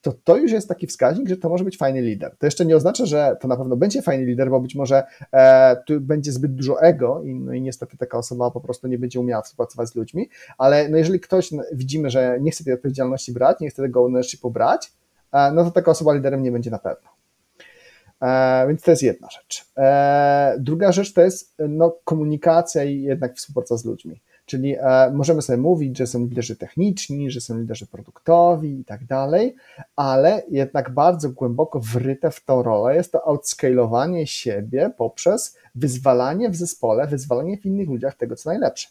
to to już jest taki wskaźnik, że to może być fajny lider. To jeszcze nie oznacza, że to na pewno będzie fajny lider, bo być może e, tu będzie zbyt dużo ego i, no i niestety taka osoba po prostu nie będzie umiała współpracować z ludźmi, ale no jeżeli ktoś no, widzimy, że nie chce tej odpowiedzialności brać, nie chce tego ownershipu brać, e, no to taka osoba liderem nie będzie na pewno. E, więc to jest jedna rzecz. E, druga rzecz to jest no, komunikacja i jednak współpraca z ludźmi. Czyli e, możemy sobie mówić, że są liderzy techniczni, że są liderzy produktowi i tak dalej, ale jednak bardzo głęboko wryte w tą rolę jest to outscalowanie siebie poprzez wyzwalanie w zespole, wyzwalanie w innych ludziach tego, co najlepsze.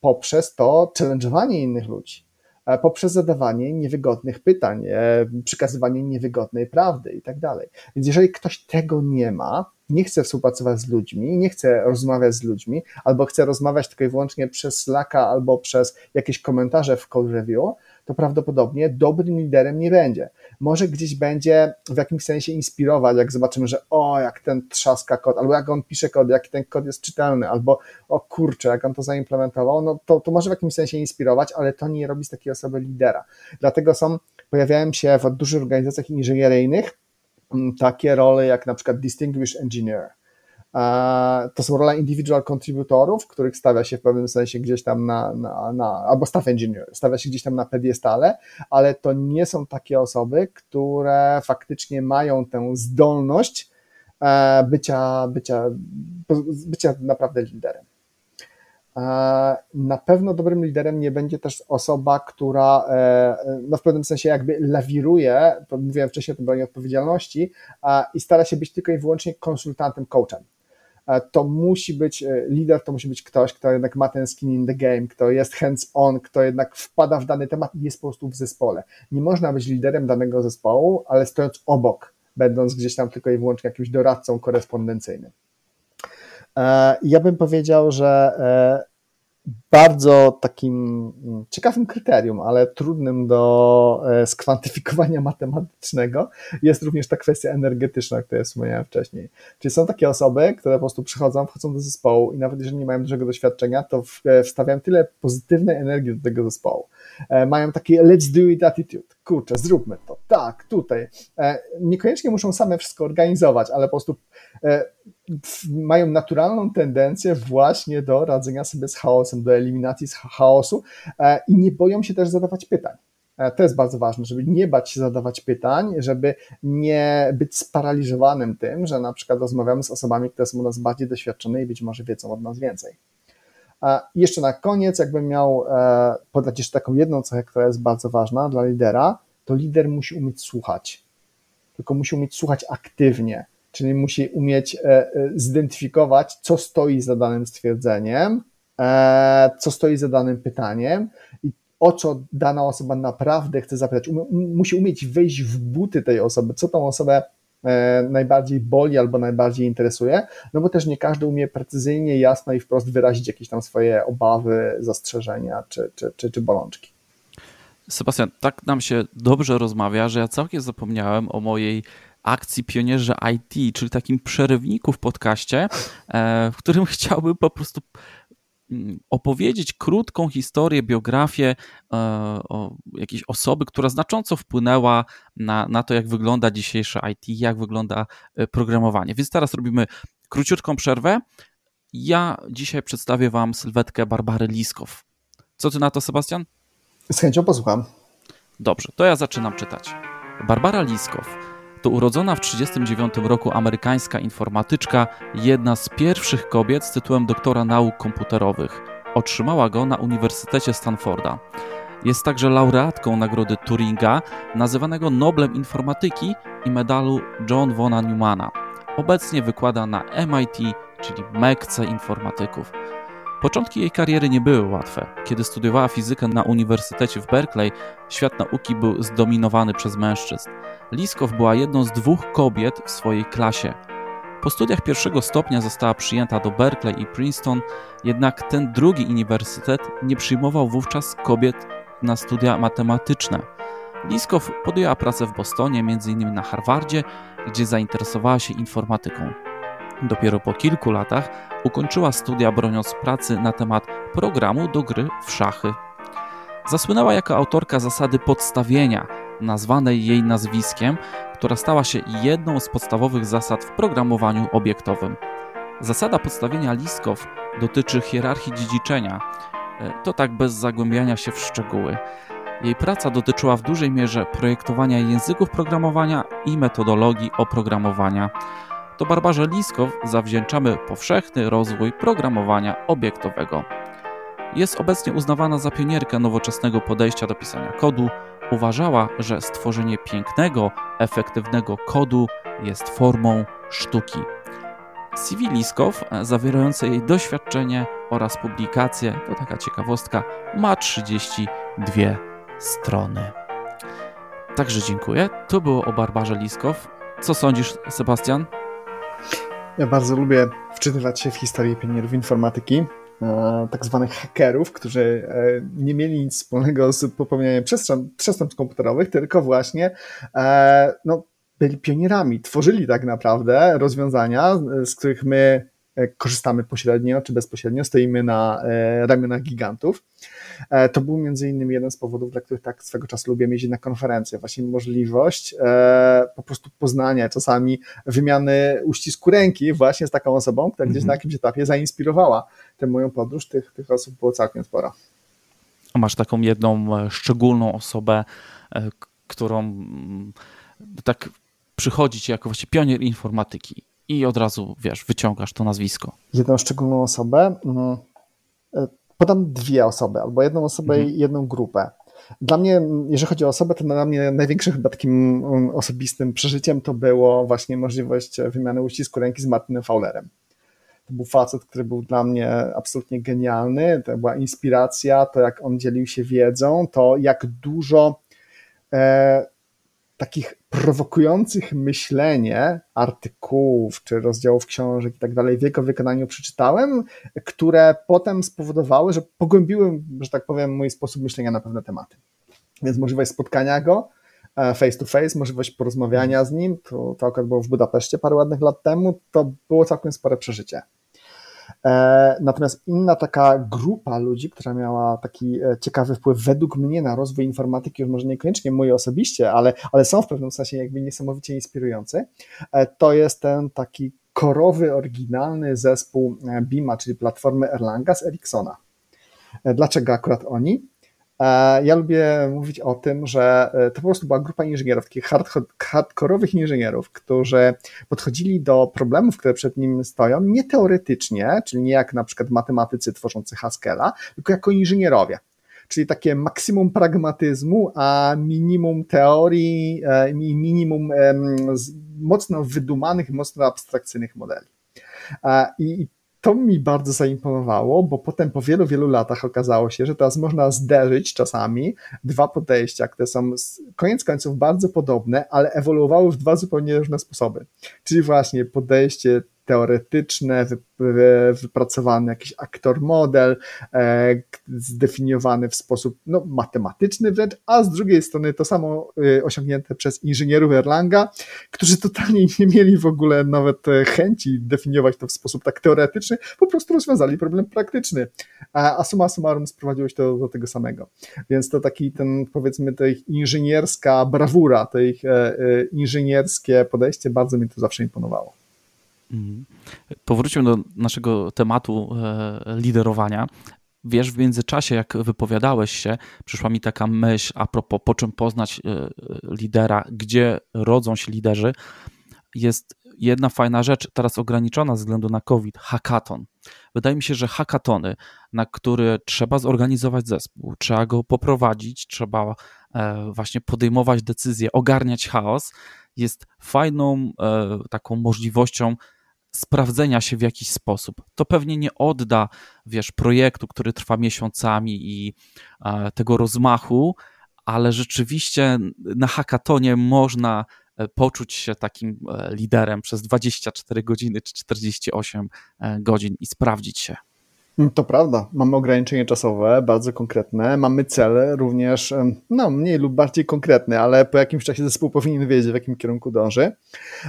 Poprzez to challenge'owanie innych ludzi poprzez zadawanie niewygodnych pytań, e, przekazywanie niewygodnej prawdy i tak dalej. Więc jeżeli ktoś tego nie ma, nie chce współpracować z ludźmi, nie chce rozmawiać z ludźmi, albo chce rozmawiać tylko i wyłącznie przez Slacka albo przez jakieś komentarze w code review, to prawdopodobnie dobrym liderem nie będzie. Może gdzieś będzie w jakimś sensie inspirować, jak zobaczymy, że o, jak ten trzaska kod, albo jak on pisze kod, jaki ten kod jest czytelny, albo o kurczę, jak on to zaimplementował, no to, to może w jakimś sensie inspirować, ale to nie robi z takiej osoby lidera. Dlatego są, pojawiają się w dużych organizacjach inżynieryjnych mm, takie role jak na przykład Distinguished Engineer, to są rola individual contributorów, których stawia się w pewnym sensie gdzieś tam na, na, na, albo staff engineer, stawia się gdzieś tam na pediestale, ale to nie są takie osoby, które faktycznie mają tę zdolność e, bycia, bycia, bycia naprawdę liderem. E, na pewno dobrym liderem nie będzie też osoba, która e, no w pewnym sensie jakby lawiruje, mówiłem wcześniej o tym broni odpowiedzialności i stara się być tylko i wyłącznie konsultantem, coachem to musi być e, lider, to musi być ktoś, kto jednak ma ten skin in the game, kto jest hands-on, kto jednak wpada w dany temat i jest po prostu w zespole. Nie można być liderem danego zespołu, ale stojąc obok, będąc gdzieś tam tylko i wyłącznie jakimś doradcą korespondencyjnym. E, ja bym powiedział, że e, bardzo takim mm, ciekawym kryterium, ale trudnym do e, skwantyfikowania matematycznego jest również ta kwestia energetyczna, o której wspomniałem wcześniej. Czyli są takie osoby, które po prostu przychodzą, wchodzą do zespołu i nawet jeżeli nie mają dużego doświadczenia, to e, wstawiają tyle pozytywnej energii do tego zespołu. E, mają takie let's do it attitude. Kurczę, zróbmy to. Tak, tutaj. Niekoniecznie muszą same wszystko organizować, ale po prostu mają naturalną tendencję właśnie do radzenia sobie z chaosem, do eliminacji z chaosu e, i nie boją się też zadawać pytań. E, to jest bardzo ważne, żeby nie bać się zadawać pytań, żeby nie być sparaliżowanym tym, że na przykład rozmawiamy z osobami, które są od nas bardziej doświadczone i być może wiedzą od nas więcej. I jeszcze na koniec, jakbym miał e, podać jeszcze taką jedną cechę, która jest bardzo ważna dla lidera, to lider musi umieć słuchać. Tylko musi umieć słuchać aktywnie czyli musi umieć e, e, zidentyfikować, co stoi za danym stwierdzeniem, e, co stoi za danym pytaniem i o co dana osoba naprawdę chce zapytać. Musi umieć wejść w buty tej osoby, co tą osobę najbardziej boli albo najbardziej interesuje, no bo też nie każdy umie precyzyjnie, jasno i wprost wyrazić jakieś tam swoje obawy, zastrzeżenia czy, czy, czy, czy bolączki. Sebastian, tak nam się dobrze rozmawia, że ja całkiem zapomniałem o mojej akcji Pionierze IT, czyli takim przerywniku w podcaście, e, w którym chciałbym po prostu opowiedzieć krótką historię, biografię e, o jakiejś osoby, która znacząco wpłynęła na, na to, jak wygląda dzisiejsze IT, jak wygląda e, programowanie. Więc teraz robimy króciutką przerwę. Ja dzisiaj przedstawię Wam sylwetkę Barbary Liskow. Co ty na to, Sebastian? Z chęcią posłucham. Dobrze, to ja zaczynam czytać. Barbara Liskow to urodzona w 1939 roku amerykańska informatyczka, jedna z pierwszych kobiet z tytułem doktora nauk komputerowych. Otrzymała go na Uniwersytecie Stanforda. Jest także laureatką nagrody Turinga, nazywanego Noblem Informatyki i medalu John Vona Newmana. Obecnie wykłada na MIT, czyli Mekce informatyków. Początki jej kariery nie były łatwe. Kiedy studiowała fizykę na Uniwersytecie w Berkeley, świat nauki był zdominowany przez mężczyzn. Liskow była jedną z dwóch kobiet w swojej klasie. Po studiach pierwszego stopnia została przyjęta do Berkeley i Princeton, jednak ten drugi uniwersytet nie przyjmował wówczas kobiet na studia matematyczne. Liskow podjęła pracę w Bostonie, m.in. na Harvardzie, gdzie zainteresowała się informatyką. Dopiero po kilku latach ukończyła studia broniąc pracy na temat programu do gry w szachy. Zasłynęła jako autorka zasady podstawienia, nazwanej jej nazwiskiem, która stała się jedną z podstawowych zasad w programowaniu obiektowym. Zasada podstawienia Liskow dotyczy hierarchii dziedziczenia, e, to tak bez zagłębiania się w szczegóły. Jej praca dotyczyła w dużej mierze projektowania języków programowania i metodologii oprogramowania. To Barbarze Liskow zawdzięczamy powszechny rozwój programowania obiektowego. Jest obecnie uznawana za pionierkę nowoczesnego podejścia do pisania kodu. Uważała, że stworzenie pięknego, efektywnego kodu jest formą sztuki. CV Liskow, zawierające jej doświadczenie oraz publikacje, to taka ciekawostka, ma 32 strony. Także dziękuję. To było o Barbarze Liskow. Co sądzisz, Sebastian? Ja bardzo lubię wczytywać się w historię pionierów informatyki, e, tak zwanych hakerów, którzy e, nie mieli nic wspólnego z popełnianiem przestępstw komputerowych, tylko właśnie e, no, byli pionierami, tworzyli tak naprawdę rozwiązania, z których my korzystamy pośrednio czy bezpośrednio, stoimy na ramionach gigantów. To był między innymi jeden z powodów, dla których tak swego czasu lubię jeździć na konferencje. Właśnie możliwość po prostu poznania, czasami wymiany uścisku ręki właśnie z taką osobą, która gdzieś na jakimś etapie zainspirowała tę moją podróż. Tych, tych osób było całkiem sporo. A masz taką jedną szczególną osobę, którą mm, tak przychodzi ci jako właśnie pionier informatyki i od razu, wiesz, wyciągasz to nazwisko. Jedną szczególną osobę? E, podam dwie osoby, albo jedną osobę mhm. i jedną grupę. Dla mnie, jeżeli chodzi o osobę, to dla mnie największym chyba takim mm, osobistym przeżyciem to było właśnie możliwość wymiany uścisku ręki z Martinem Fowlerem. To był facet, który był dla mnie absolutnie genialny, to była inspiracja, to jak on dzielił się wiedzą, to jak dużo e, takich prowokujących myślenie artykułów czy rozdziałów książek i tak dalej w jego wykonaniu przeczytałem, które potem spowodowały, że pogłębiły, że tak powiem, mój sposób myślenia na pewne tematy. Więc możliwość spotkania go e, face to face, możliwość porozmawiania z nim, to, to akurat było w Budapeszcie parę ładnych lat temu, to było całkiem spore przeżycie. E, natomiast inna taka grupa ludzi, która miała taki e, ciekawy wpływ według mnie na rozwój informatyki, już może niekoniecznie mój osobiście, ale, ale są w pewnym sensie jakby niesamowicie inspirujący, e, to jest ten taki korowy, oryginalny zespół BIMA, czyli platformy Erlanga z Ericssona. Dlaczego akurat oni? E, ja lubię mówić o tym, że e, to po prostu była grupa inżynierów, takich hardkorowych inżynierów, którzy podchodzili do problemów, które przed nim stoją, nie teoretycznie, czyli nie jak na przykład matematycy tworzący Haskella, tylko jako inżynierowie. Czyli takie maksimum pragmatyzmu, a minimum teorii e, i minimum mocno wydumanych, mocno abstrakcyjnych modeli. I to mi bardzo zaimponowało, bo potem po wielu, wielu latach okazało się, że teraz można zderzyć czasami dwa podejścia, które są koniec końców bardzo podobne, ale ewoluowały w dwa zupełnie różne sposoby. Czyli właśnie podejście teoretyczne, wypracowany jakiś aktor model, e, zdefiniowany w sposób no, matematyczny wręcz, a z drugiej strony to samo e, osiągnięte przez inżynierów Erlanga, którzy totalnie nie mieli w ogóle nawet e, chęci definiować to w sposób tak teoretyczny, po prostu rozwiązali problem praktyczny, a, summa summarum sprowadziło się to do tego samego. Więc to taki ten powiedzmy ich inżynierska brawura, to ich inżynierskie podejście bardzo mi to zawsze imponowało. Powróćmy do naszego tematu e, liderowania. Wiesz, w międzyczasie, jak wypowiadałeś się, przyszła mi taka myśl a propos, po czym poznać e, lidera, gdzie rodzą się liderzy. Jest jedna fajna rzecz, teraz ograniczona ze względu na COVID, hackathon. Wydaje mi się, że hackatony, na które trzeba zorganizować zespół, trzeba go poprowadzić, trzeba e, właśnie podejmować decyzje, ogarniać chaos, jest fajną taką możliwością sprawdzenia się w jakiś sposób. To pewnie nie odda, wiesz, projektu, który trwa miesiącami i e, tego rozmachu, ale rzeczywiście na hackatonie można e, poczuć się takim e, liderem przez 24 godziny czy 48 godzin i sprawdzić się. Mm, to prawda, mamy ograniczenie czasowe, bardzo konkretne, mamy cele również, no mniej lub bardziej konkretne, ale po jakimś czasie zespół powinien wiedzieć, w jakim kierunku dąży.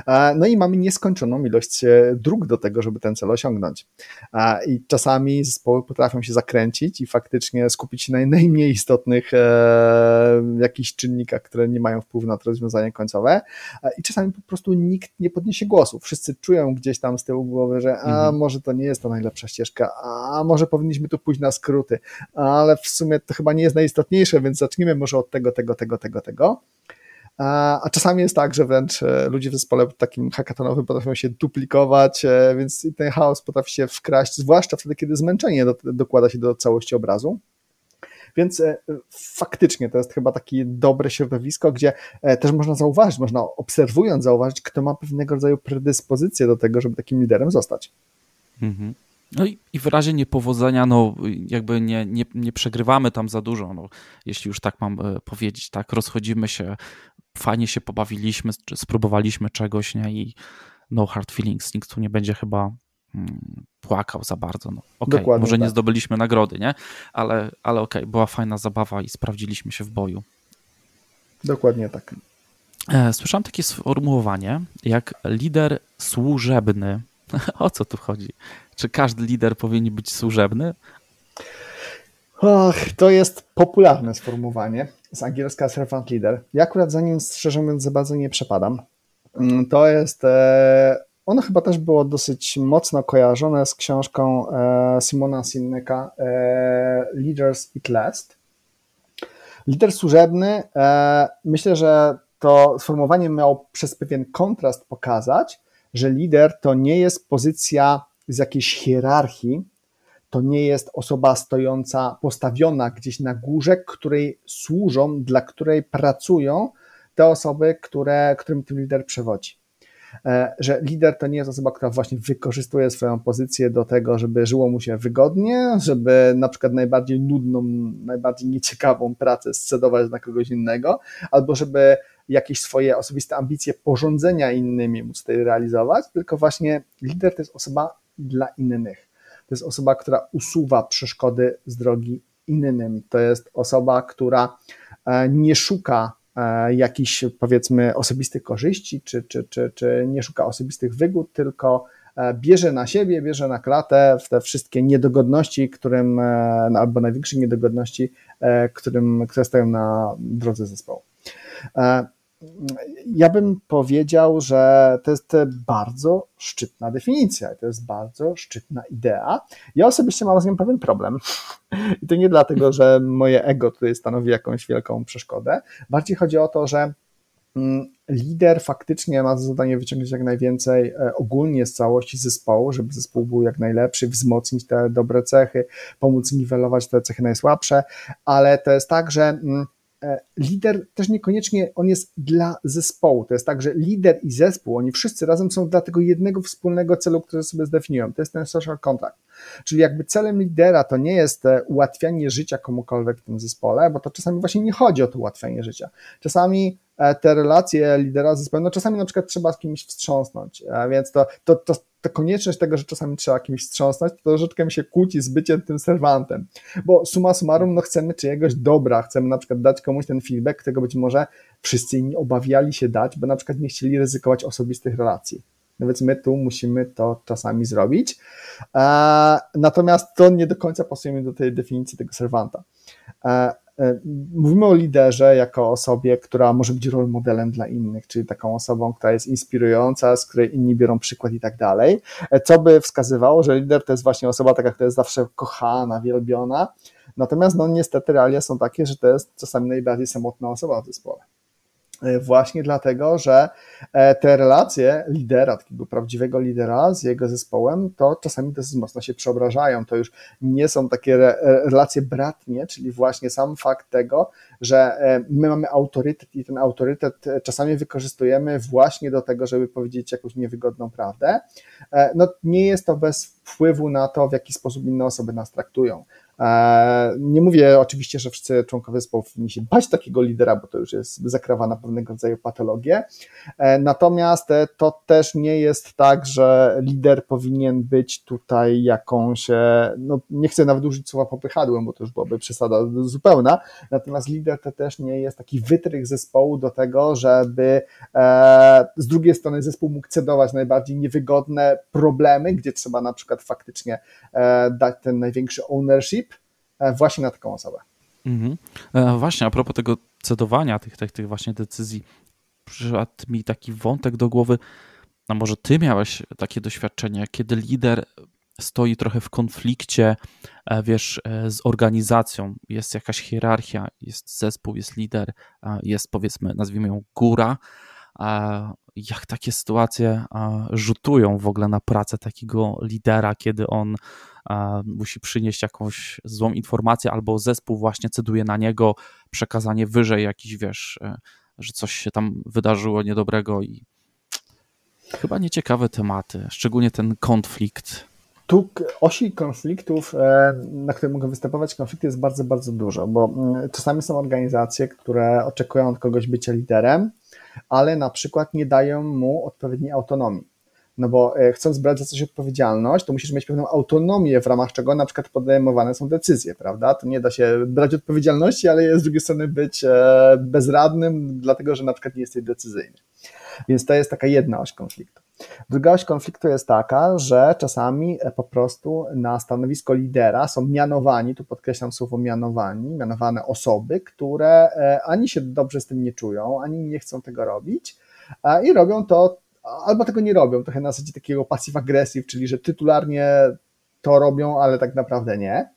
E, no i mamy nieskończoną ilość e, dróg do tego, żeby ten cel osiągnąć. E, I czasami zespoły potrafią się zakręcić i faktycznie skupić się na najmniej istotnych jakichś czynnikach, które nie mają wpływu na to rozwiązanie końcowe. I czasami po prostu nikt nie podniesie głosu. Wszyscy czują gdzieś tam z tyłu głowy, że a mhm. może to nie jest ta najlepsza ścieżka, a a może powinniśmy tu pójść na skróty, ale w sumie to chyba nie jest najistotniejsze, więc zacznijmy może od tego, tego, tego, tego, tego. A czasami jest tak, że wręcz e, ludzie w zespole takim hackathonowym potrafią się duplikować, e, więc ten chaos potrafi się wkraść, zwłaszcza wtedy, kiedy zmęczenie do, dokłada się do całości obrazu. Więc e, faktycznie to jest chyba takie dobre środowisko, gdzie też można zauważyć, można obserwując zauważyć, kto ma pewnego rodzaju predyspozycję do tego, żeby takim liderem zostać. Mhm. No i, i w razie niepowodzenia, no jakby nie, nie, nie przegrywamy tam za dużo, no, jeśli już tak mam e, powiedzieć, tak, rozchodzimy się, fajnie się pobawiliśmy, czy spróbowaliśmy czegoś, nie, i no hard feelings, nikt tu nie będzie chyba hmm, płakał za bardzo, no okej, okay, może tak. nie zdobyliśmy nagrody, nie, ale, ale okej, okay, była fajna zabawa i sprawdziliśmy się w boju. Dokładnie tak. E, słyszałem takie sformułowanie jak lider służebny O co tu chodzi? Czy każdy lider powinien być służebny? Och, to jest popularne sformułowanie z angielska servant leader. Ja akurat za nim szczerze mówiąc za bardzo nie przepadam. Mm, to jest, e, ono chyba też było dosyć mocno kojarzone z książką e, Simona Sineka e, Leaders It Last. Lider służebny, myślę, że to sformułowanie miało przez pewien kontrast pokazać, że lider to nie jest pozycja z jakiejś hierarchii, to nie jest osoba stojąca, postawiona gdzieś na górze, której służą, dla której pracują te osoby, które, którym ten lider przewodzi. E, że lider to nie jest osoba, która właśnie wykorzystuje swoją pozycję do tego, żeby żyło mu się wygodnie, żeby na przykład najbardziej nudną, najbardziej nieciekawą pracę scedować na kogoś innego, albo żeby jakieś swoje osobiste ambicje porządzenia innymi móc tutaj realizować, tylko właśnie lider to jest osoba dla innych. To jest osoba, która usuwa przeszkody z drogi innym. To jest osoba, która e, nie szuka e, jakichś powiedzmy osobistych korzyści, czy, czy, czy, czy nie szuka osobistych wygód, tylko e, bierze na siebie, bierze na klatę te wszystkie niedogodności, którym, no, albo największe niedogodności, którym, które stoją na drodze zespołu ja bym powiedział, że to jest bardzo szczytna definicja, to jest bardzo szczytna idea. Ja osobiście mam z nią pewien problem. I to nie dlatego, że moje ego tutaj stanowi jakąś wielką przeszkodę. Bardziej chodzi o to, że mm, lider faktycznie ma za zadanie wyciągnąć jak najwięcej e, ogólnie z całości zespołu, żeby zespół był jak najlepszy, wzmocnić te dobre cechy, pomóc niwelować te cechy najsłabsze, ale to jest tak, że mm, lider też niekoniecznie on jest dla zespołu. To jest tak, że lider i zespół, oni wszyscy razem są dla tego jednego wspólnego celu, który sobie zdefiniują. To jest ten social contract. Czyli jakby celem lidera to nie jest e, ułatwianie życia komukolwiek w tym zespole, bo to czasami właśnie nie chodzi o to ułatwianie życia. Czasami e, te relacje lidera z zespołem, no czasami na przykład trzeba z kimś wstrząsnąć, więc to, to, to, ta konieczność tego, że czasami trzeba kimś wstrząsnąć, to troszeczkę mi się kłóci z byciem tym serwantem, bo suma summarum, no chcemy czyjegoś dobra, chcemy na przykład dać komuś ten feedback, którego być może wszyscy inni obawiali się dać, bo na przykład nie chcieli ryzykować osobistych relacji. Więc my tu musimy to czasami zrobić. E, natomiast to nie do końca pasuje do tej definicji tego serwanta. E, E, mówimy o liderze jako osobie, która może być role modelem dla innych, czyli taką osobą, która jest inspirująca, z której inni biorą przykład i tak dalej, co by wskazywało, że lider to jest właśnie osoba taka, która jest zawsze kochana, wielbiona, natomiast no niestety realia są takie, że to jest czasami najbardziej samotna osoba w zespole. E, właśnie dlatego, że e, te relacje lidera, takiego prawdziwego lidera z jego zespołem, to czasami dosyć mocno się przeobrażają. To już nie są takie relacje bratnie, czyli właśnie sam fakt tego, że e, my mamy autorytet i ten autorytet czasami wykorzystujemy właśnie do tego, żeby powiedzieć jakąś niewygodną prawdę. No, nie jest to bez wpływu na to, w jaki sposób inne osoby nas traktują. E, nie mówię oczywiście, że wszyscy członkowie zespołu powinni się bać takiego lidera, bo to już jest zakrawa pewnego rodzaju patologię. E, natomiast e, to też nie jest tak, że lider powinien być tutaj jakąś, no nie chcę nawet użyć słowa popychadłem, bo to już byłaby przesada zupełna. Natomiast lider to też nie jest taki wytrych zespołu do tego, żeby z drugiej strony zespół mógł cedować najbardziej niewygodne problemy, gdzie trzeba na przykład faktycznie dać ten największy ownership, właśnie na taką osobę. Mhm. E, właśnie, a propos tego cedowania tych, tych, tych właśnie decyzji, przyszedł mi taki wątek do głowy, a może ty miałeś takie doświadczenie, kiedy lider stoi trochę w konflikcie, e, wiesz, z organizacją. Jest jakaś hierarchia, jest zespół, jest lider, jest powiedzmy, nazwijmy ją góra. Jak takie sytuacje rzutują w ogóle na pracę takiego lidera, kiedy on musi przynieść jakąś złą informację, albo zespół właśnie ceduje na niego przekazanie wyżej jakiś, wiesz, e, że coś się tam wydarzyło niedobrego i chyba nieciekawe tematy, szczególnie ten konflikt. Tu osi konfliktów, e, na które mogą występować konflikty jest bardzo, bardzo dużo, bo mm, czasami są organizacje, które oczekują od kogoś bycia liderem, ale na przykład nie dają mu odpowiedniej autonomii. No bo e, chcąc brać za coś odpowiedzialność, to musisz mieć pewną autonomię, w ramach czego na przykład podejmowane są decyzje, prawda? To nie da się brać odpowiedzialności, ale z drugiej strony być e, bezradnym, dlatego że na przykład nie jesteś decyzyjny. Więc to jest taka jedna oś konfliktu. Druga oś konfliktu jest taka, że czasami po prostu na stanowisko lidera są mianowani, tu podkreślam słowo mianowani, mianowane osoby, które ani się dobrze z tym nie czują, ani nie chcą tego robić i robią to albo tego nie robią, trochę na zasadzie takiego passive aggressive, czyli że tytularnie to robią, ale tak naprawdę nie.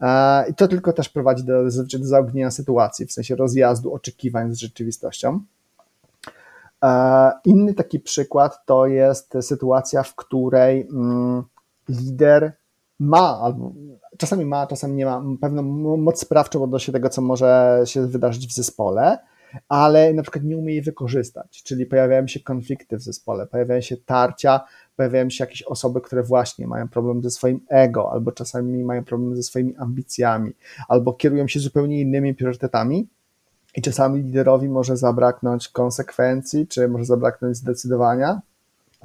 E, I to tylko też prowadzi do, do zaognienia sytuacji, w sensie rozjazdu oczekiwań z rzeczywistością. E, inny taki przykład to jest sytuacja, w której mm, lider ma, albo czasami ma, czasami nie ma pewną moc sprawczą odnośnie tego, co może się wydarzyć w zespole, ale na przykład nie umie jej wykorzystać, czyli pojawiają się konflikty w zespole, pojawiają się tarcia, pojawiają się jakieś osoby, które właśnie mają problem ze swoim ego, albo czasami mają problem ze swoimi ambicjami, albo kierują się zupełnie innymi priorytetami. I czasami liderowi może zabraknąć konsekwencji, czy może zabraknąć zdecydowania,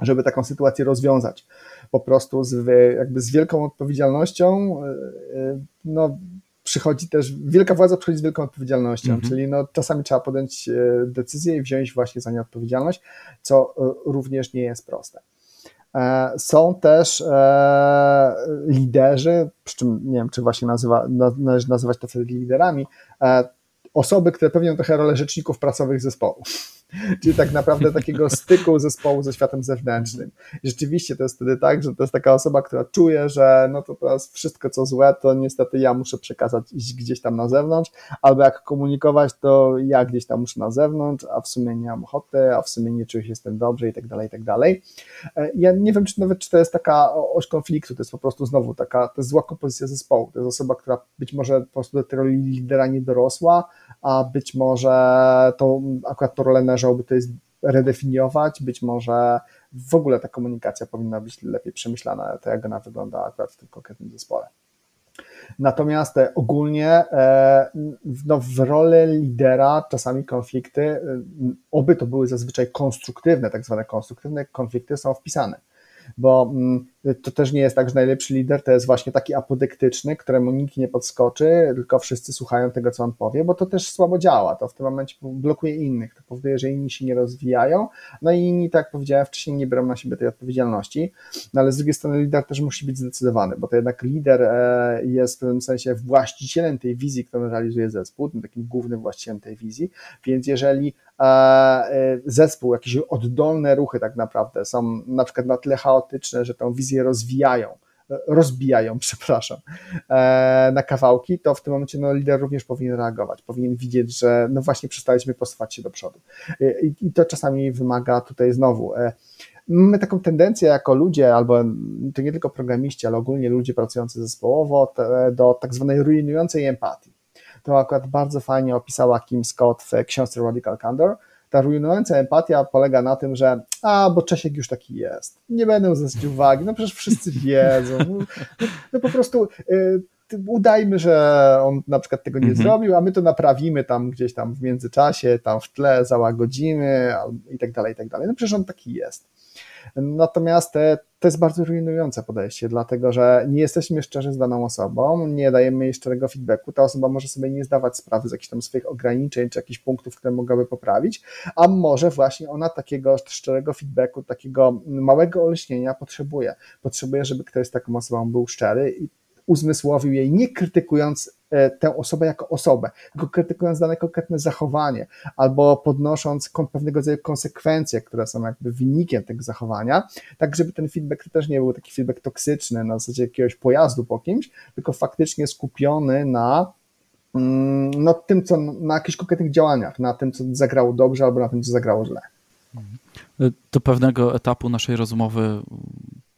żeby taką sytuację rozwiązać. Po prostu z, jakby z wielką odpowiedzialnością e, e, no, przychodzi też, wielka władza przychodzi z wielką odpowiedzialnością, mhm. czyli no, czasami trzeba podjąć e, decyzję i wziąć właśnie za nie odpowiedzialność, co również nie jest proste. E, są też e, liderzy, przy czym nie wiem, czy właśnie nazywa, należy nazywać to wtedy liderami, e, osoby, które pełnią trochę rolę rzeczników pracowych zespołu. Czyli tak naprawdę takiego styku zespołu ze światem zewnętrznym. I rzeczywiście to jest wtedy tak, że to jest taka osoba, która czuje, że no to teraz wszystko co złe, to niestety ja muszę przekazać gdzieś tam na zewnątrz, albo jak komunikować, to ja gdzieś tam muszę na zewnątrz, a w sumie nie mam ochoty, a w sumie nie czuję się z tym dobrze i tak dalej, i tak dalej. E, ja nie wiem, czy nawet czy to jest taka oś konfliktu, to jest po prostu znowu taka, to jest zła kompozycja zespołu, to jest osoba, która być może po prostu do tej roli lidera nie dorosła, a być może to akurat to rolę należałoby to jest redefiniować, być może w ogóle ta komunikacja powinna być lepiej przemyślana, to jak ona wygląda akurat w tym konkretnym zespole. Natomiast e, ogólnie e, no, w rolę lidera czasami konflikty, e, oby to były zazwyczaj konstruktywne, tak zwane konstruktywne konflikty są wpisane. Bo mm, to też nie jest tak, że najlepszy lider to jest właśnie taki apodyktyczny, któremu nikt nie podskoczy, tylko wszyscy słuchają tego, co on powie, bo to też słabo działa. To w tym momencie blokuje innych, to powoduje, że inni się nie rozwijają, no i inni, tak jak powiedziałem wcześniej, nie biorą na siebie tej odpowiedzialności. No ale z drugiej strony lider też musi być zdecydowany, bo to jednak lider e, jest w pewnym sensie właścicielem tej wizji, którą realizuje zespół, takim głównym właścicielem tej wizji, więc jeżeli E, zespół, jakieś oddolne ruchy tak naprawdę są na przykład na tyle chaotyczne, że tą wizję rozwijają, e, rozbijają, przepraszam, e, na kawałki, to w tym momencie no, lider również powinien reagować, powinien widzieć, że no właśnie przestaliśmy posuwać się do przodu. I, i to czasami wymaga tutaj znowu mamy taką tendencję jako ludzie, albo to nie tylko programiści, ale ogólnie ludzie pracujący zespołowo, do tak zwanej rujnującej empatii to akurat bardzo fajnie opisała Kim Scott w książce Radical Candor. Ta rujnująca empatia polega na tym, że a, bo Czesiek już taki jest, nie będę zwracać uwagi, no przecież wszyscy wiedzą, no, no po prostu y, udajmy, że on na przykład tego nie mhm. zrobił, a my to naprawimy tam gdzieś tam w międzyczasie, tam w tle, załagodzimy i tak dalej, i tak dalej. No przecież on taki jest. Natomiast te, to jest bardzo rujnujące podejście, dlatego że nie jesteśmy szczerzy z daną osobą, nie dajemy jej szczerego feedbacku. Ta osoba może sobie nie zdawać sprawy z jakichś tam swoich ograniczeń czy jakichś punktów, które mogłaby poprawić, a może właśnie ona takiego szczerego feedbacku, takiego małego olśnienia potrzebuje. Potrzebuje, żeby ktoś z taką osobą był szczery i uzmysłowił jej, nie krytykując e, tę osobę jako osobę, tylko krytykując dane konkretne zachowanie, albo podnosząc pewnego rodzaju konsekwencje, które są jakby wynikiem tego zachowania, tak żeby ten feedback też nie był taki feedback toksyczny na zasadzie jakiegoś pojazdu po kimś, tylko faktycznie skupiony na no, tym, co na jakichś konkretnych działaniach, na tym, co zagrało dobrze, albo na tym, co zagrało źle. Do pewnego etapu naszej rozmowy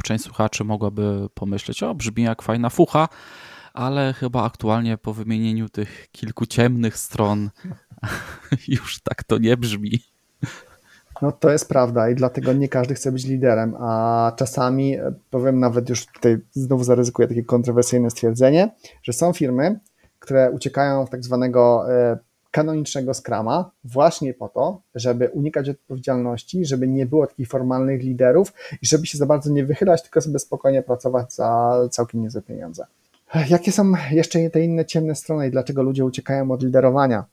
część słuchaczy mogłaby pomyśleć, o brzmi jak fajna fucha, ale chyba aktualnie po wymienieniu tych kilku ciemnych stron już tak to nie brzmi. No to jest prawda i dlatego nie każdy chce być liderem, a czasami, powiem nawet już tutaj znowu zaryzykuję takie kontrowersyjne stwierdzenie, że są firmy, które uciekają w tak zwanego e, kanonicznego Scrama właśnie po to, żeby unikać odpowiedzialności, żeby nie było takich formalnych liderów i żeby się za bardzo nie wychylać, tylko sobie spokojnie pracować za całkiem niezłe pieniądze. Jakie są jeszcze te inne ciemne strony i dlaczego ludzie uciekają od liderowania?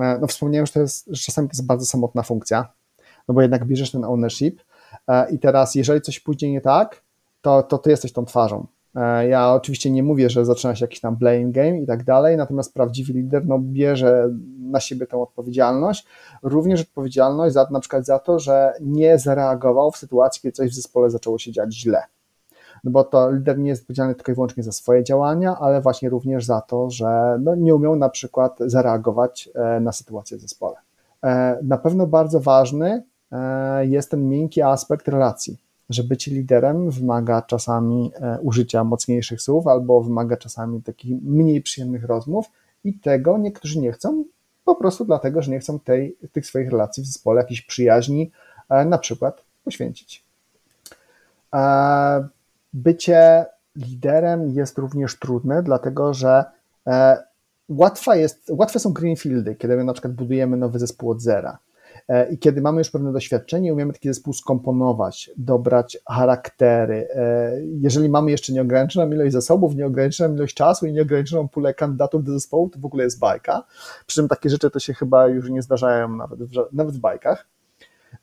E, no wspomniałem, że, to jest, że czasami to jest bardzo samotna funkcja. no bo jednak bierzesz ten ownership i teraz jeżeli coś pójdzie nie tak, to, to ty jesteś tą twarzą. E, ja oczywiście nie mówię, że zaczyna się jakiś tam blame game i tak dalej, natomiast prawdziwy lider no, bierze na siebie tę odpowiedzialność, również odpowiedzialność za, na przykład za to, że nie zareagował w sytuacji, kiedy coś w zespole zaczęło się dziać źle. No bo to lider nie jest odpowiedzialny tylko i wyłącznie za swoje działania, ale właśnie również za to, że no, nie umiał na przykład zareagować e, na sytuację w zespole. E, na pewno bardzo ważny jest ten miękki aspekt relacji że bycie liderem wymaga czasami e, użycia mocniejszych słów albo wymaga czasami takich mniej przyjemnych rozmów i tego niektórzy nie chcą, po prostu dlatego, że nie chcą tej, tych swoich relacji w zespole, jakiejś przyjaźni e, na przykład poświęcić. E, bycie liderem jest również trudne, dlatego że łatwa jest, łatwe są greenfieldy, kiedy na przykład budujemy nowy zespół od zera. E, I kiedy mamy już pewne doświadczenie, umiemy taki zespół skomponować, dobrać charaktery. E, jeżeli mamy jeszcze nieograniczoną ilość zasobów, nieograniczoną ilość czasu i nieograniczoną pulę kandydatów do zespołu, to w ogóle jest bajka. Przy czym takie rzeczy to się chyba już nie zdarzają nawet w, nawet w bajkach.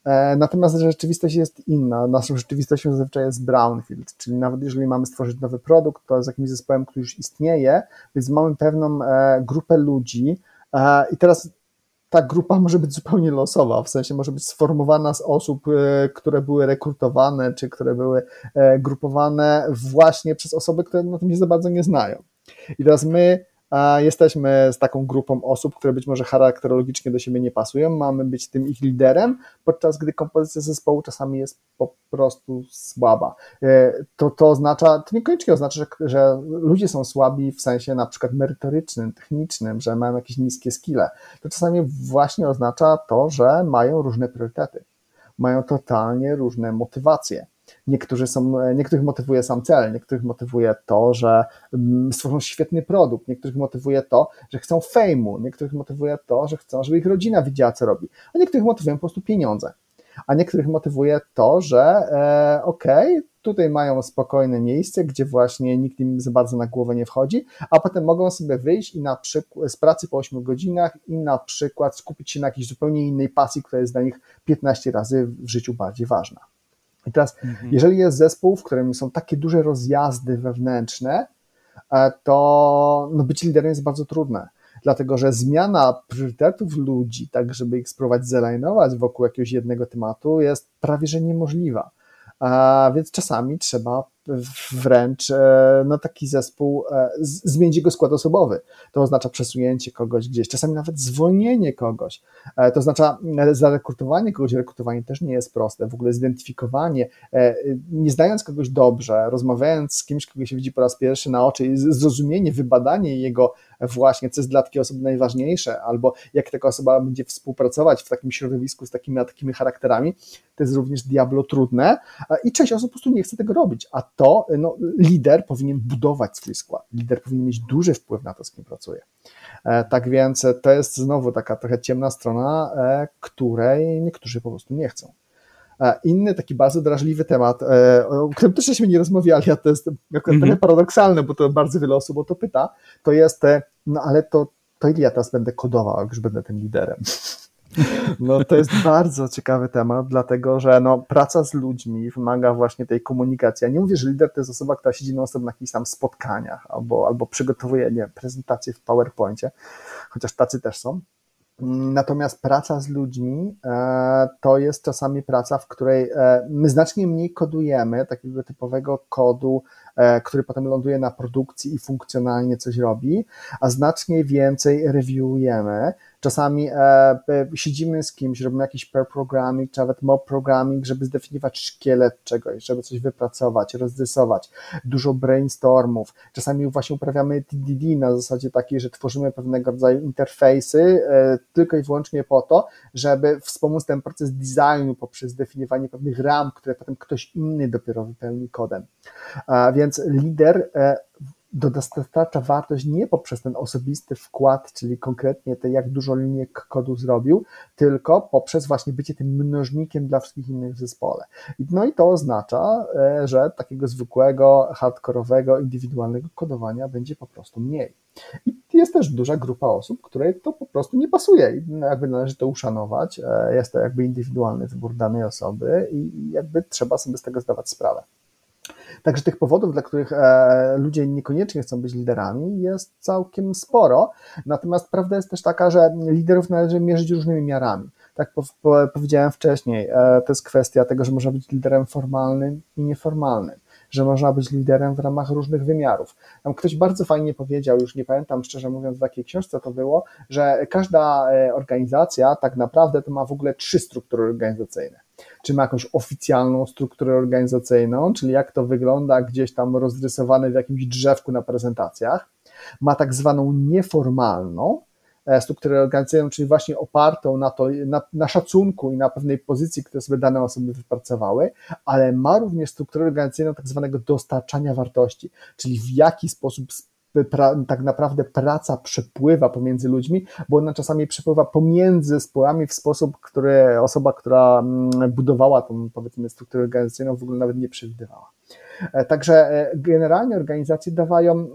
E, natomiast rzeczywistość jest inna. Naszą rzeczywistością zazwyczaj jest brownfield, czyli nawet jeżeli mamy stworzyć nowy produkt, to z jakimś zespołem, który już istnieje, więc mamy pewną grupę ludzi. I teraz ta grupa może być zupełnie losowa, w sensie może być sformowana z osób, e, które były rekrutowane, czy które były e, grupowane właśnie przez osoby, które na tym się za bardzo nie znają. I teraz my jesteśmy z taką grupą osób, które być może charakterologicznie do siebie nie pasują, mamy być tym ich liderem, podczas gdy kompozycja zespołu czasami jest po prostu słaba. E, to, to oznacza, to niekoniecznie oznacza, że, że ludzie są słabi w sensie na przykład merytorycznym, technicznym, że mają jakieś niskie skille. To czasami właśnie oznacza to, że mają różne priorytety, mają totalnie różne motywacje. Niektórzy są, niektórych motywuje sam cel, niektórych motywuje to, że mm, stworzą świetny produkt, niektórych motywuje to, że chcą fejmu, niektórych motywuje to, że chcą, żeby ich rodzina widziała, co robi, a niektórych motywują po prostu pieniądze. A niektórych motywuje to, że e, okej, okay, tutaj mają spokojne miejsce, gdzie właśnie nikt im za bardzo na głowę nie wchodzi, a potem mogą sobie wyjść i na przykład z pracy po 8 godzinach i na przykład skupić się na jakiejś zupełnie innej pasji, która jest dla nich 15 razy w życiu bardziej ważna. I teraz, mhm. jeżeli jest zespół, w którym są takie duże rozjazdy wewnętrzne, e, to no, być liderem jest bardzo trudne. Dlatego, że zmiana priorytetów ludzi, tak żeby ich spróbować zelajnować wokół jakiegoś jednego tematu, jest prawie że niemożliwa. A więc czasami trzeba wręcz e, no, taki zespół, e, zmienić jego skład osobowy. To oznacza przesunięcie kogoś gdzieś, czasami nawet zwolnienie kogoś. E, to oznacza zarekrutowanie kogoś. Rekrutowanie też nie jest proste. W ogóle zidentyfikowanie, nie znając kogoś dobrze, rozmawiając z kimś, kogo się widzi po raz pierwszy na oczy, zrozumienie, wybadanie jego właśnie, co jest dla takiej osoby najważniejsze, albo jak taka osoba będzie współpracować w takim środowisku z takimi a takimi charakterami, to jest również diablo trudne i część osób po prostu nie chce tego robić, a to no, lider powinien budować swój skład. Lider powinien mieć duży wpływ na to, z kim pracuje. E, tak więc to jest znowu taka trochę ciemna strona, e, której niektórzy po prostu nie chcą. E, inny taki bardzo drażliwy temat, o którym też żeśmy nie rozmawiali, a to jest akurat mm -hmm. paradoksalne, bo to bardzo wiele osób o to pyta, to jest, no ale to, to ile ja teraz będę kodował, jak już będę tym liderem? No to jest bardzo ciekawy temat, dlatego że no, praca z ludźmi wymaga właśnie tej komunikacji. Ja nie mówię, że lider to jest osoba, która siedzi na jakichś tam spotkaniach albo, albo przygotowuje nie, prezentację w PowerPoincie, chociaż tacy też są. Natomiast praca z ludźmi e, to jest czasami praca, w której e, my znacznie mniej kodujemy takiego typowego kodu, e, który potem ląduje na produkcji i funkcjonalnie coś robi, a znacznie więcej reviewujemy, Czasami e, siedzimy z kimś, robimy jakiś pair programming, czy nawet mob programming, żeby zdefiniować szkielet czegoś, żeby coś wypracować, rozrysować. Dużo brainstormów. Czasami właśnie uprawiamy TDD na zasadzie takiej, że tworzymy pewnego rodzaju interfejsy e, tylko i wyłącznie po to, żeby wspomóc ten proces designu poprzez zdefiniowanie pewnych ram, które potem ktoś inny dopiero wypełni kodem. Więc lider e, dostarcza wartość nie poprzez ten osobisty wkład, czyli konkretnie te jak dużo linii kodu zrobił, tylko poprzez właśnie bycie tym mnożnikiem dla wszystkich innych w zespole. No i to oznacza, e, że takiego zwykłego, hardkorowego, indywidualnego kodowania będzie po prostu mniej. I jest też duża grupa osób, której to po prostu nie pasuje i jakby należy to uszanować. E, jest to jakby indywidualny wybór danej osoby i jakby trzeba sobie z tego zdawać sprawę. Także tych powodów, dla których e, ludzie niekoniecznie chcą być liderami, jest całkiem sporo. Natomiast prawda jest też taka, że liderów należy mierzyć różnymi miarami. Tak powiedziałem wcześniej, to jest kwestia tego, że można być liderem formalnym i nieformalnym że można być liderem w ramach różnych wymiarów. Tam ktoś bardzo fajnie powiedział, już nie pamiętam szczerze mówiąc w jakiej książce to było, że każda e, organizacja tak naprawdę to ma w ogóle trzy struktury organizacyjne. Czy ma jakąś oficjalną strukturę organizacyjną, czyli jak to wygląda gdzieś tam rozrysowane w jakimś drzewku na prezentacjach, ma tak zwaną nieformalną, strukturę organizacyjną, czyli właśnie opartą na, to, na, na szacunku i na pewnej pozycji, które sobie dane osoby wypracowały, ale ma również strukturę organizacyjną tak zwanego dostarczania wartości, czyli w jaki sposób pra, tak naprawdę praca przepływa pomiędzy ludźmi, bo ona czasami przepływa pomiędzy zespołami w sposób, który osoba, która mm, budowała tą powiedzmy strukturę organizacyjną w ogóle nawet nie przewidywała. E, także e, generalnie organizacje dawają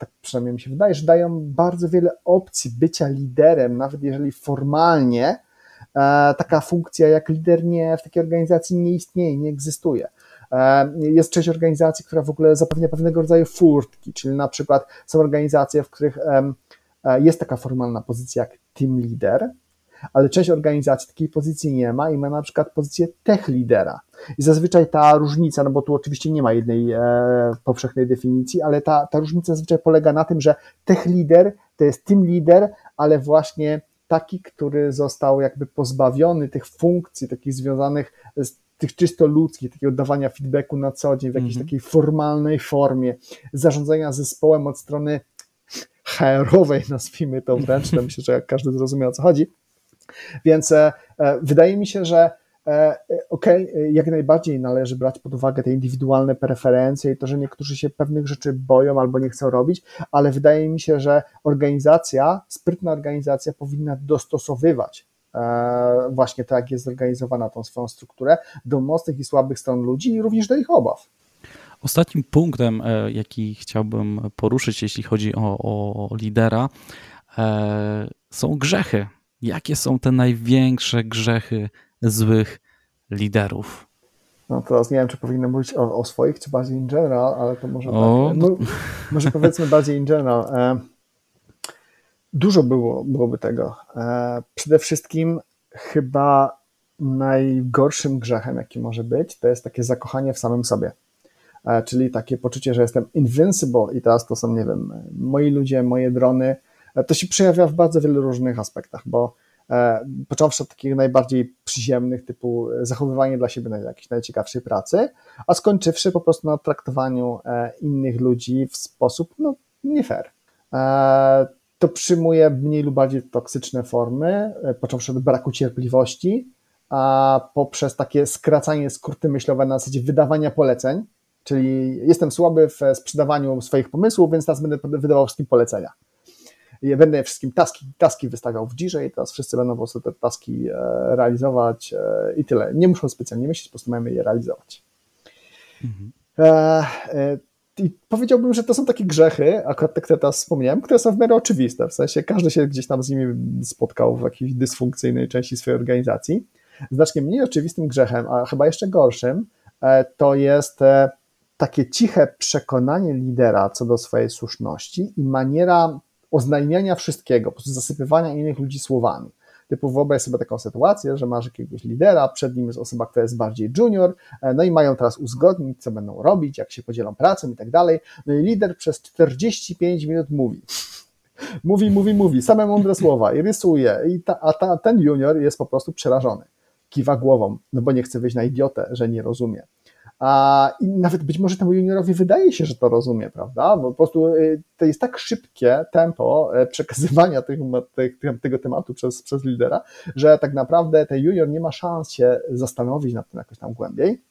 tak przynajmniej mi się wydaje, że dają bardzo wiele opcji bycia liderem, nawet jeżeli formalnie e, taka funkcja jak lider nie, w takiej organizacji nie istnieje, nie egzystuje. E, jest część organizacji, która w ogóle zapewnia pewnego rodzaju furtki, czyli na przykład są organizacje, w których e, jest taka formalna pozycja jak team leader, ale część organizacji takiej pozycji nie ma i ma na przykład pozycję tech lidera. I zazwyczaj ta różnica, no bo tu oczywiście nie ma jednej e, powszechnej definicji, ale ta, ta różnica zazwyczaj polega na tym, że tech lider to jest team leader, ale właśnie taki, który został jakby pozbawiony tych funkcji takich związanych z tych czysto ludzkich, takiego dawania feedbacku na co dzień w jakiejś mm -hmm. takiej formalnej formie, zarządzania zespołem od strony HR-owej, nazwijmy to wręcz, myślę, że każdy zrozumiał o co chodzi, więc e, e, wydaje mi się, że e, okay, jak najbardziej należy brać pod uwagę te indywidualne preferencje i to, że niektórzy się pewnych rzeczy boją albo nie chcą robić, ale wydaje mi się, że organizacja, sprytna organizacja powinna dostosowywać właśnie to, jak jest zorganizowana tą swoją strukturę do mocnych i słabych stron ludzi i również do ich obaw. Ostatnim punktem, jaki chciałbym poruszyć, jeśli chodzi o, o lidera, są grzechy Jakie są te największe grzechy złych liderów? No teraz nie wiem, czy powinno mówić o, o swoich, czy bardziej in general, ale to może o, tak. No, może powiedzmy bardziej in general. E, dużo było, byłoby tego. E, przede wszystkim chyba najgorszym grzechem, jaki może być, to jest takie zakochanie w samym sobie. E, czyli takie poczucie, że jestem invincible i teraz to są, nie wiem, moi ludzie, moje drony, to się przejawia w bardzo wielu różnych aspektach, bo e, począwszy od takich najbardziej przyziemnych, typu zachowywanie dla siebie jakiejś najciekawszej pracy, a skończywszy po prostu na traktowaniu e, innych ludzi w sposób no, nie fair. To przyjmuje mniej lub bardziej toksyczne formy, począwszy od braku cierpliwości, a poprzez takie skracanie skróty myślowe na zasadzie wydawania poleceń, czyli jestem słaby w sprzedawaniu swoich pomysłów, więc teraz będę wydawał wszystkim polecenia ja będę wszystkim taski, taski wystawiał w Jirze i teraz wszyscy będą po prostu te taski e, realizować e, i tyle. Nie muszą specjalnie myśleć, po prostu mamy je realizować. Mhm. E, I powiedziałbym, że to są takie grzechy, akurat tak teraz wspomniałem, które są w miarę oczywiste, w sensie każdy się gdzieś tam z nimi spotkał w jakiejś dysfunkcyjnej części swojej organizacji. Znacznie mniej oczywistym grzechem, a chyba jeszcze gorszym, to jest takie ciche przekonanie lidera co do swojej słuszności i maniera oznajmiania wszystkiego, po prostu zasypywania innych ludzi słowami. Typu wyobraź sobie taką sytuację, że masz jakiegoś lidera, przed nim jest osoba, która jest bardziej junior, e, no i mają teraz uzgodnić, co będą robić, jak się podzielą pracą i tak dalej. No i lider przez 45 minut mówi. Mówi, mówi, mówi, same mądre słowa i rysuje, i ta, a ta, ten junior jest po prostu przerażony. Kiwa głową, no bo nie chce wyjść na idiotę, że nie rozumie. A, I nawet być może temu juniorowi wydaje się, że to rozumie, prawda? Bo po prostu y, to jest tak szybkie tempo e, przekazywania tego, tego tematu przez, przez lidera, że tak naprawdę ten junior nie ma szans się zastanowić nad tym jakoś tam głębiej.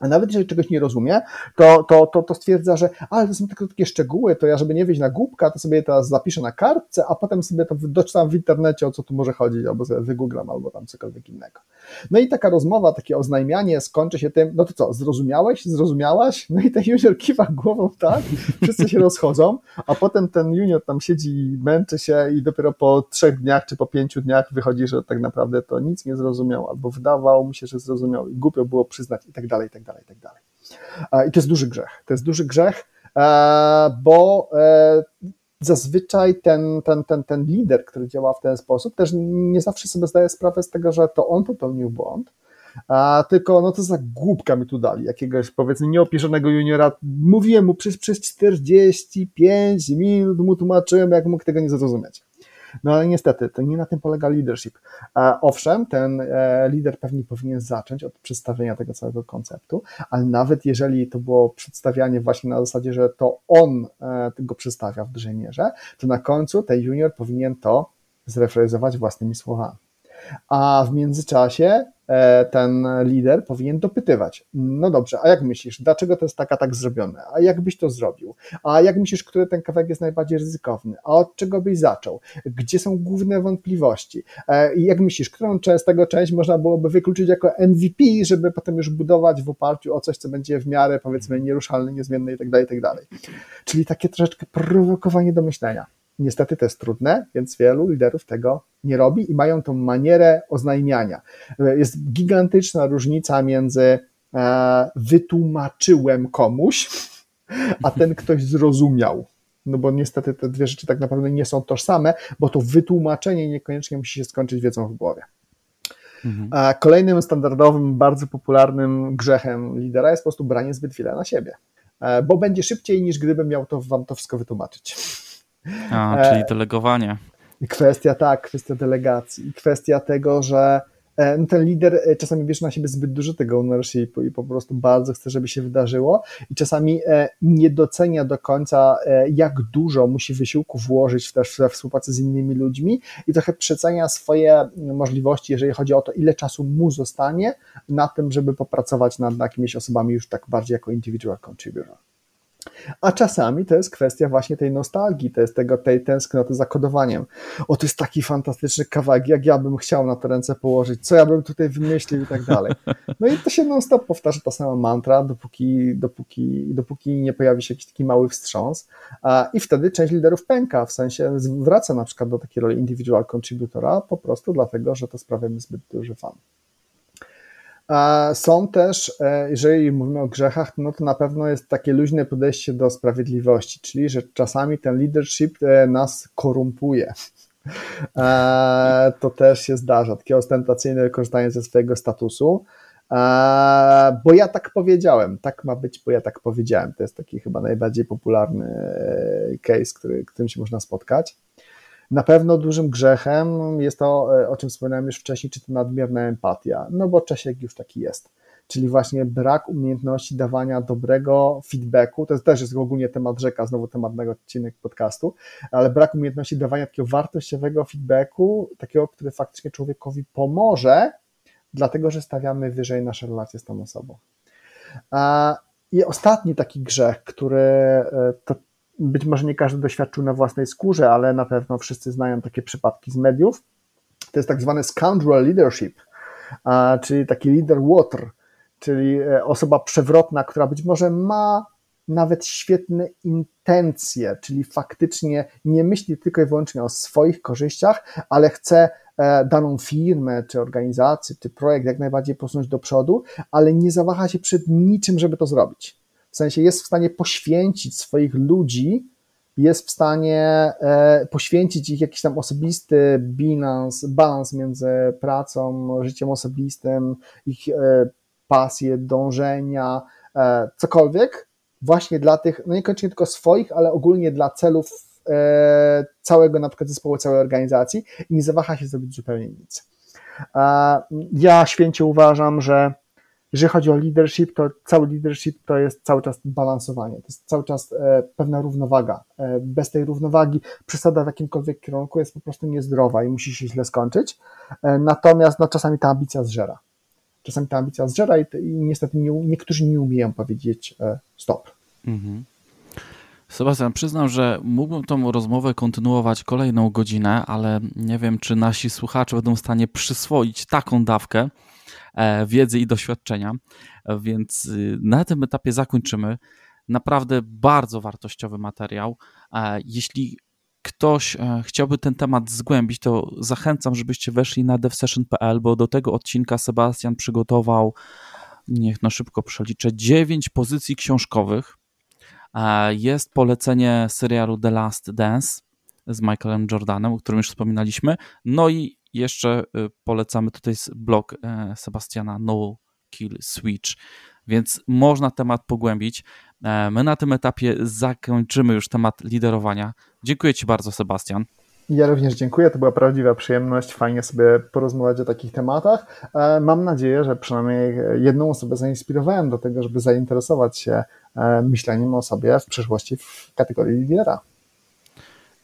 A nawet jeżeli czegoś nie rozumie, to, to, to, to stwierdza, że ale to są tylko takie szczegóły, to ja żeby nie wyjść na głupka, to sobie teraz zapiszę na kartce, a potem sobie to doczytam w internecie, o co tu może chodzić, albo sobie wygooglam, albo tam cokolwiek innego. No i taka rozmowa, takie oznajmianie skończy się tym, no to co, zrozumiałeś, zrozumiałaś? No i ten junior kiwa głową tak, wszyscy się rozchodzą, a potem ten junior tam siedzi, męczy się i dopiero po trzech dniach czy po pięciu dniach wychodzi, że tak naprawdę to nic nie zrozumiał, albo wydawało mu się, że zrozumiał i głupio było przyznać i tak dalej, i tak dalej, i tak dalej. I to jest duży grzech. To jest duży grzech, e, bo e, zazwyczaj ten, ten, ten, ten lider, który działa w ten sposób, też nie zawsze sobie zdaje sprawę z tego, że to on popełnił błąd, a tylko no to za głupka mi tu dali, jakiegoś powiedzmy nieopieszonego juniora. Mówiłem mu przez, przez 45 minut, mu tłumaczyłem, jak mógł tego nie zrozumieć. No ale niestety, to nie na tym polega leadership. Owszem, ten e, lider pewnie powinien zacząć od przedstawienia tego całego konceptu, ale nawet jeżeli to było przedstawianie właśnie na zasadzie, że to on e, tego przedstawia w dużej mierze, to na końcu ten junior powinien to zrefrazować własnymi słowami. A w międzyczasie ten lider powinien dopytywać. No dobrze, a jak myślisz, dlaczego to jest taka tak zrobione? A jak byś to zrobił? A jak myślisz, który ten kawałek jest najbardziej ryzykowny? A od czego byś zaczął? Gdzie są główne wątpliwości? E, I jak myślisz, którą część tego część można byłoby wykluczyć jako MVP, żeby potem już budować w oparciu o coś, co będzie w miarę powiedzmy nieruszalne, niezmienne itd., tak itd. Tak Czyli takie troszeczkę prowokowanie do myślenia. Niestety to jest trudne, więc wielu liderów tego nie robi i mają tą manierę oznajmiania. Jest gigantyczna różnica między e, wytłumaczyłem komuś, a ten ktoś zrozumiał. No bo niestety te dwie rzeczy tak naprawdę nie są tożsame, bo to wytłumaczenie niekoniecznie musi się skończyć wiedzą w głowie. Mhm. Kolejnym standardowym, bardzo popularnym grzechem lidera jest po prostu branie zbyt wiele na siebie, e, bo będzie szybciej niż gdyby miał to wam to wszystko wytłumaczyć. A, czyli e, delegowanie. Kwestia, tak, kwestia delegacji. Kwestia tego, że e, no ten lider e, czasami bierze na siebie zbyt dużo tego ownershipu i po prostu bardzo chce, żeby się wydarzyło i czasami nie docenia do końca, jak dużo musi wysiłku włożyć też we współpracę z innymi ludźmi i trochę przecenia swoje możliwości, jeżeli chodzi o to, ile czasu mu zostanie na tym, żeby popracować nad jakimiś osobami już tak bardziej jako individual contributor. A czasami to jest kwestia właśnie tej nostalgii, to jest tego, tej tęsknoty za kodowaniem. O, to jest taki fantastyczny kawałek, jak ja bym chciał na te ręce położyć, co ja bym tutaj wymyślił i tak dalej. No i to się non-stop powtarza ta sama mantra, dopóki, dopóki, dopóki nie pojawi się jakiś taki mały wstrząs. I wtedy część liderów pęka, w sensie wraca na przykład do takiej roli individual contributora, po prostu dlatego, że to sprawia mi zbyt duży fan. Są też, e, jeżeli mówimy o grzechach, no to na pewno jest takie luźne podejście do sprawiedliwości, czyli że czasami ten leadership e, nas korumpuje. E, to też się zdarza, takie ostentacyjne korzystanie ze swojego statusu. Bo ja tak powiedziałem, tak ma być, bo ja tak powiedziałem. To jest taki chyba najbardziej popularny case, który, którym się można spotkać. Na pewno dużym grzechem jest to, e, o czym wspomniałem już wcześniej, czy to nadmierna empatia, no bo Czesiek już taki jest. Czyli właśnie brak umiejętności dawania dobrego feedbacku, to też jest ogólnie temat rzeka, znowu tematnego odcinek podcastu, ale brak umiejętności dawania takiego wartościowego feedbacku, takiego, który faktycznie człowiekowi pomoże, dlatego że stawiamy wyżej nasze relacje z tą osobą. I ostatni taki grzech, który e, to być może nie każdy doświadczył na własnej skórze, ale na pewno wszyscy znają takie przypadki z mediów. To jest tak zwany scoundrel leadership, czyli taki leader water, czyli e, osoba przewrotna, która być może ma nawet świetne intencje, czyli faktycznie nie myśli tylko i wyłącznie o swoich korzyściach, ale chce e, daną firmę, czy organizację, czy projekt jak najbardziej posunąć do przodu, ale nie zawaha się przed niczym, żeby to zrobić. W sensie jest w stanie poświęcić swoich ludzi, jest w stanie e, poświęcić ich jakiś tam osobisty bilans, balans między pracą, życiem osobistym, ich e, pasje, dążenia, e, cokolwiek, właśnie dla tych, no niekoniecznie tylko swoich, ale ogólnie dla celów całego na przykład zespołu, całej organizacji i nie zawaha się zrobić zupełnie nic. Ja święcie uważam, że jeżeli chodzi o leadership, to cały leadership to jest cały czas balansowanie, to jest cały czas e, pewna równowaga. E, bez tej równowagi przesada w jakimkolwiek kierunku jest po prostu niezdrowa i musi się źle skończyć. E, natomiast no, czasami ta ambicja zżera. czasami ta ambicja zżera i, i niestety nie, niektórzy nie umieją powiedzieć stop. Mhm. Sebastian, przyznam, że mógłbym tą rozmowę kontynuować kolejną godzinę, ale nie wiem, czy nasi słuchacze będą w stanie przyswoić taką dawkę wiedzy i doświadczenia, więc y, na tym etapie zakończymy. Naprawdę bardzo wartościowy materiał. E, jeśli ktoś e, chciałby ten temat zgłębić, to zachęcam, żebyście weszli na devsession.pl, bo do tego odcinka Sebastian przygotował, niech no szybko przeliczę, 9 pozycji książkowych jest polecenie serialu The Last Dance z Michaelem Jordanem, o którym już wspominaliśmy. No i jeszcze y, polecamy tutaj blog e, Sebastiana No Kill Switch, więc można temat pogłębić. E, my na tym etapie zakończymy już temat liderowania. Dziękuję Ci bardzo, Sebastian. Ja również dziękuję, to była prawdziwa przyjemność, fajnie sobie porozmawiać o takich tematach. E, mam nadzieję, że przynajmniej jedną osobę zainspirowałem do tego, żeby zainteresować się myśleniem o sobie w przyszłości w kategorii lidera.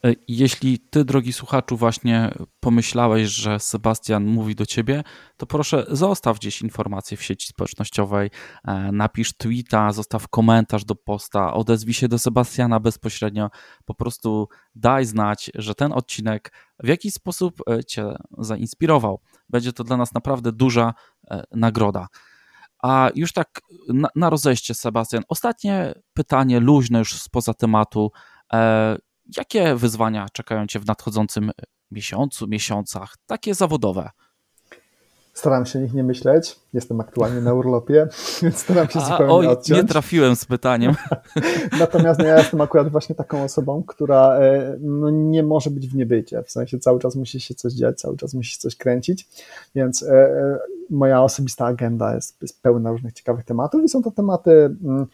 E, jeśli ty, drogi słuchaczu, właśnie pomyślałeś, że Sebastian mówi do ciebie, to proszę zostaw gdzieś informację w sieci społecznościowej, e, napisz tweeta, zostaw komentarz do posta, odezwij się do Sebastiana bezpośrednio, po prostu daj znać, że ten odcinek w jakiś sposób e, cię zainspirował. Będzie to dla nas naprawdę duża nagroda. A już tak na, na rozejście, Sebastian, ostatnie pytanie, luźne już spoza tematu. Jakie wyzwania czekają Cię w nadchodzącym miesiącu, miesiącach, takie zawodowe? Staram się nich nie myśleć. Jestem aktualnie na urlopie, więc staram się zupełnie oj, odciąć. Nie trafiłem z pytaniem. Natomiast no, ja jestem akurat właśnie taką osobą, która e, no, nie może być w niebycie. W sensie cały czas musi się coś dziać, cały czas musi się coś kręcić, więc e, e, moja osobista agenda jest, jest pełna różnych ciekawych tematów i są to tematy. Mm,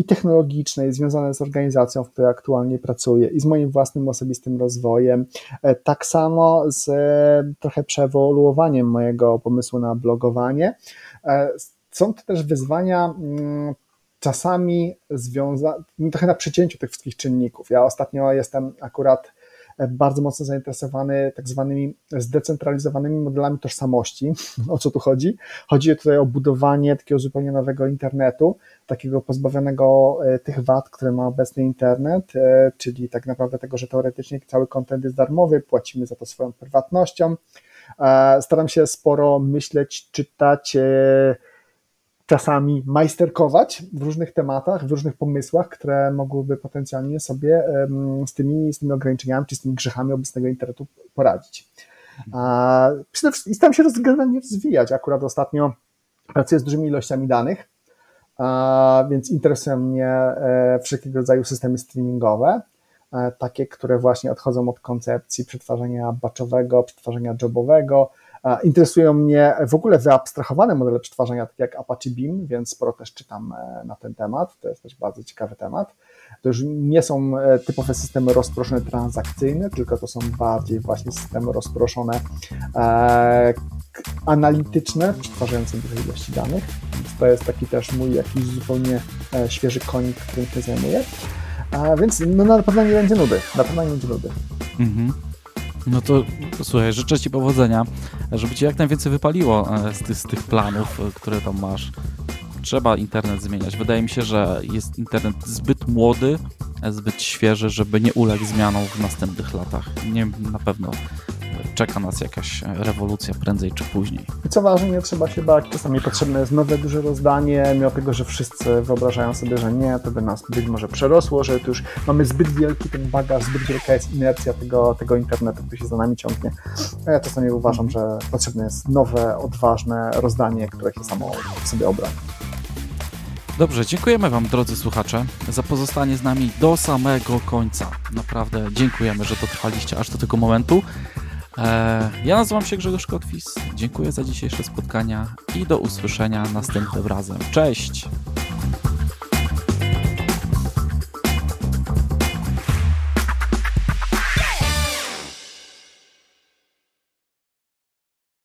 i technologicznej związane z organizacją, w której aktualnie pracuję i z moim własnym osobistym rozwojem. E, tak samo z e, trochę przeewoluowaniem mojego pomysłu na blogowanie. E, są to też wyzwania mm, czasami związane, no trochę na przecięciu tych wszystkich czynników. Ja ostatnio jestem akurat bardzo mocno zainteresowany tak zwanymi zdecentralizowanymi modelami tożsamości. O co tu chodzi? Chodzi tutaj o budowanie takiego zupełnie nowego internetu, takiego pozbawionego e, tych wad, które ma obecny internet, e, czyli tak naprawdę tego, że teoretycznie cały kontent jest darmowy, płacimy za to swoją prywatnością. E, staram się sporo myśleć, czytać, czasami majsterkować w różnych tematach, w różnych pomysłach, które mogłyby potencjalnie sobie z tymi, z tymi ograniczeniami czy z tymi grzechami obecnego internetu poradzić. I staram się generalnie rozwijać. Akurat ostatnio pracuję z dużymi ilościami danych, więc interesują mnie e, wszelkiego rodzaju systemy streamingowe, e, takie, które właśnie odchodzą od koncepcji przetwarzania batchowego, przetwarzania jobowego, Interesują mnie w ogóle wyabstrahowane modele przetwarzania, takie jak Apache Beam, więc sporo też czytam e, na ten temat. To jest też bardzo ciekawy temat. To już nie są e, typowe systemy rozproszone transakcyjne, tylko to są bardziej właśnie systemy rozproszone e, analityczne, przetwarzające duże ilości danych. Więc to jest taki też mój jakiś zupełnie e, świeży konik, którym się zajmuję. A więc no, na pewno nie będzie nudy. Na pewno nie będzie nudy. Mhm. No to słuchaj, życzę Ci powodzenia, żeby Ci jak najwięcej wypaliło e, z, ty, z tych planów, e, które tam masz. Trzeba internet zmieniać. Wydaje mi się, że jest internet zbyt młody, e, zbyt świeży, żeby nie uległ zmianom w następnych latach. Nie, na pewno czeka nas jakaś rewolucja prędzej czy później. I co ważne, nie trzeba się bać, czasami potrzebne jest nowe, duże rozdanie, mimo tego, że wszyscy wyobrażają sobie, że nie, to by nas być może przerosło, że już mamy zbyt wielki ten bagaż, zbyt wielka jest inercja tego, tego internetu, który się za nami ciągnie. A ja czasami uważam, że potrzebne jest nowe, odważne rozdanie, które się samo sobie obroni. Dobrze, dziękujemy Wam, drodzy słuchacze, za pozostanie z nami do samego końca. Naprawdę dziękujemy, że dotrwaliście aż do tego momentu. E, ja nazywam się Grzegorz Kotwis. Dziękuję za dzisiejsze spotkania i do usłyszenia następnym razem. Cześć!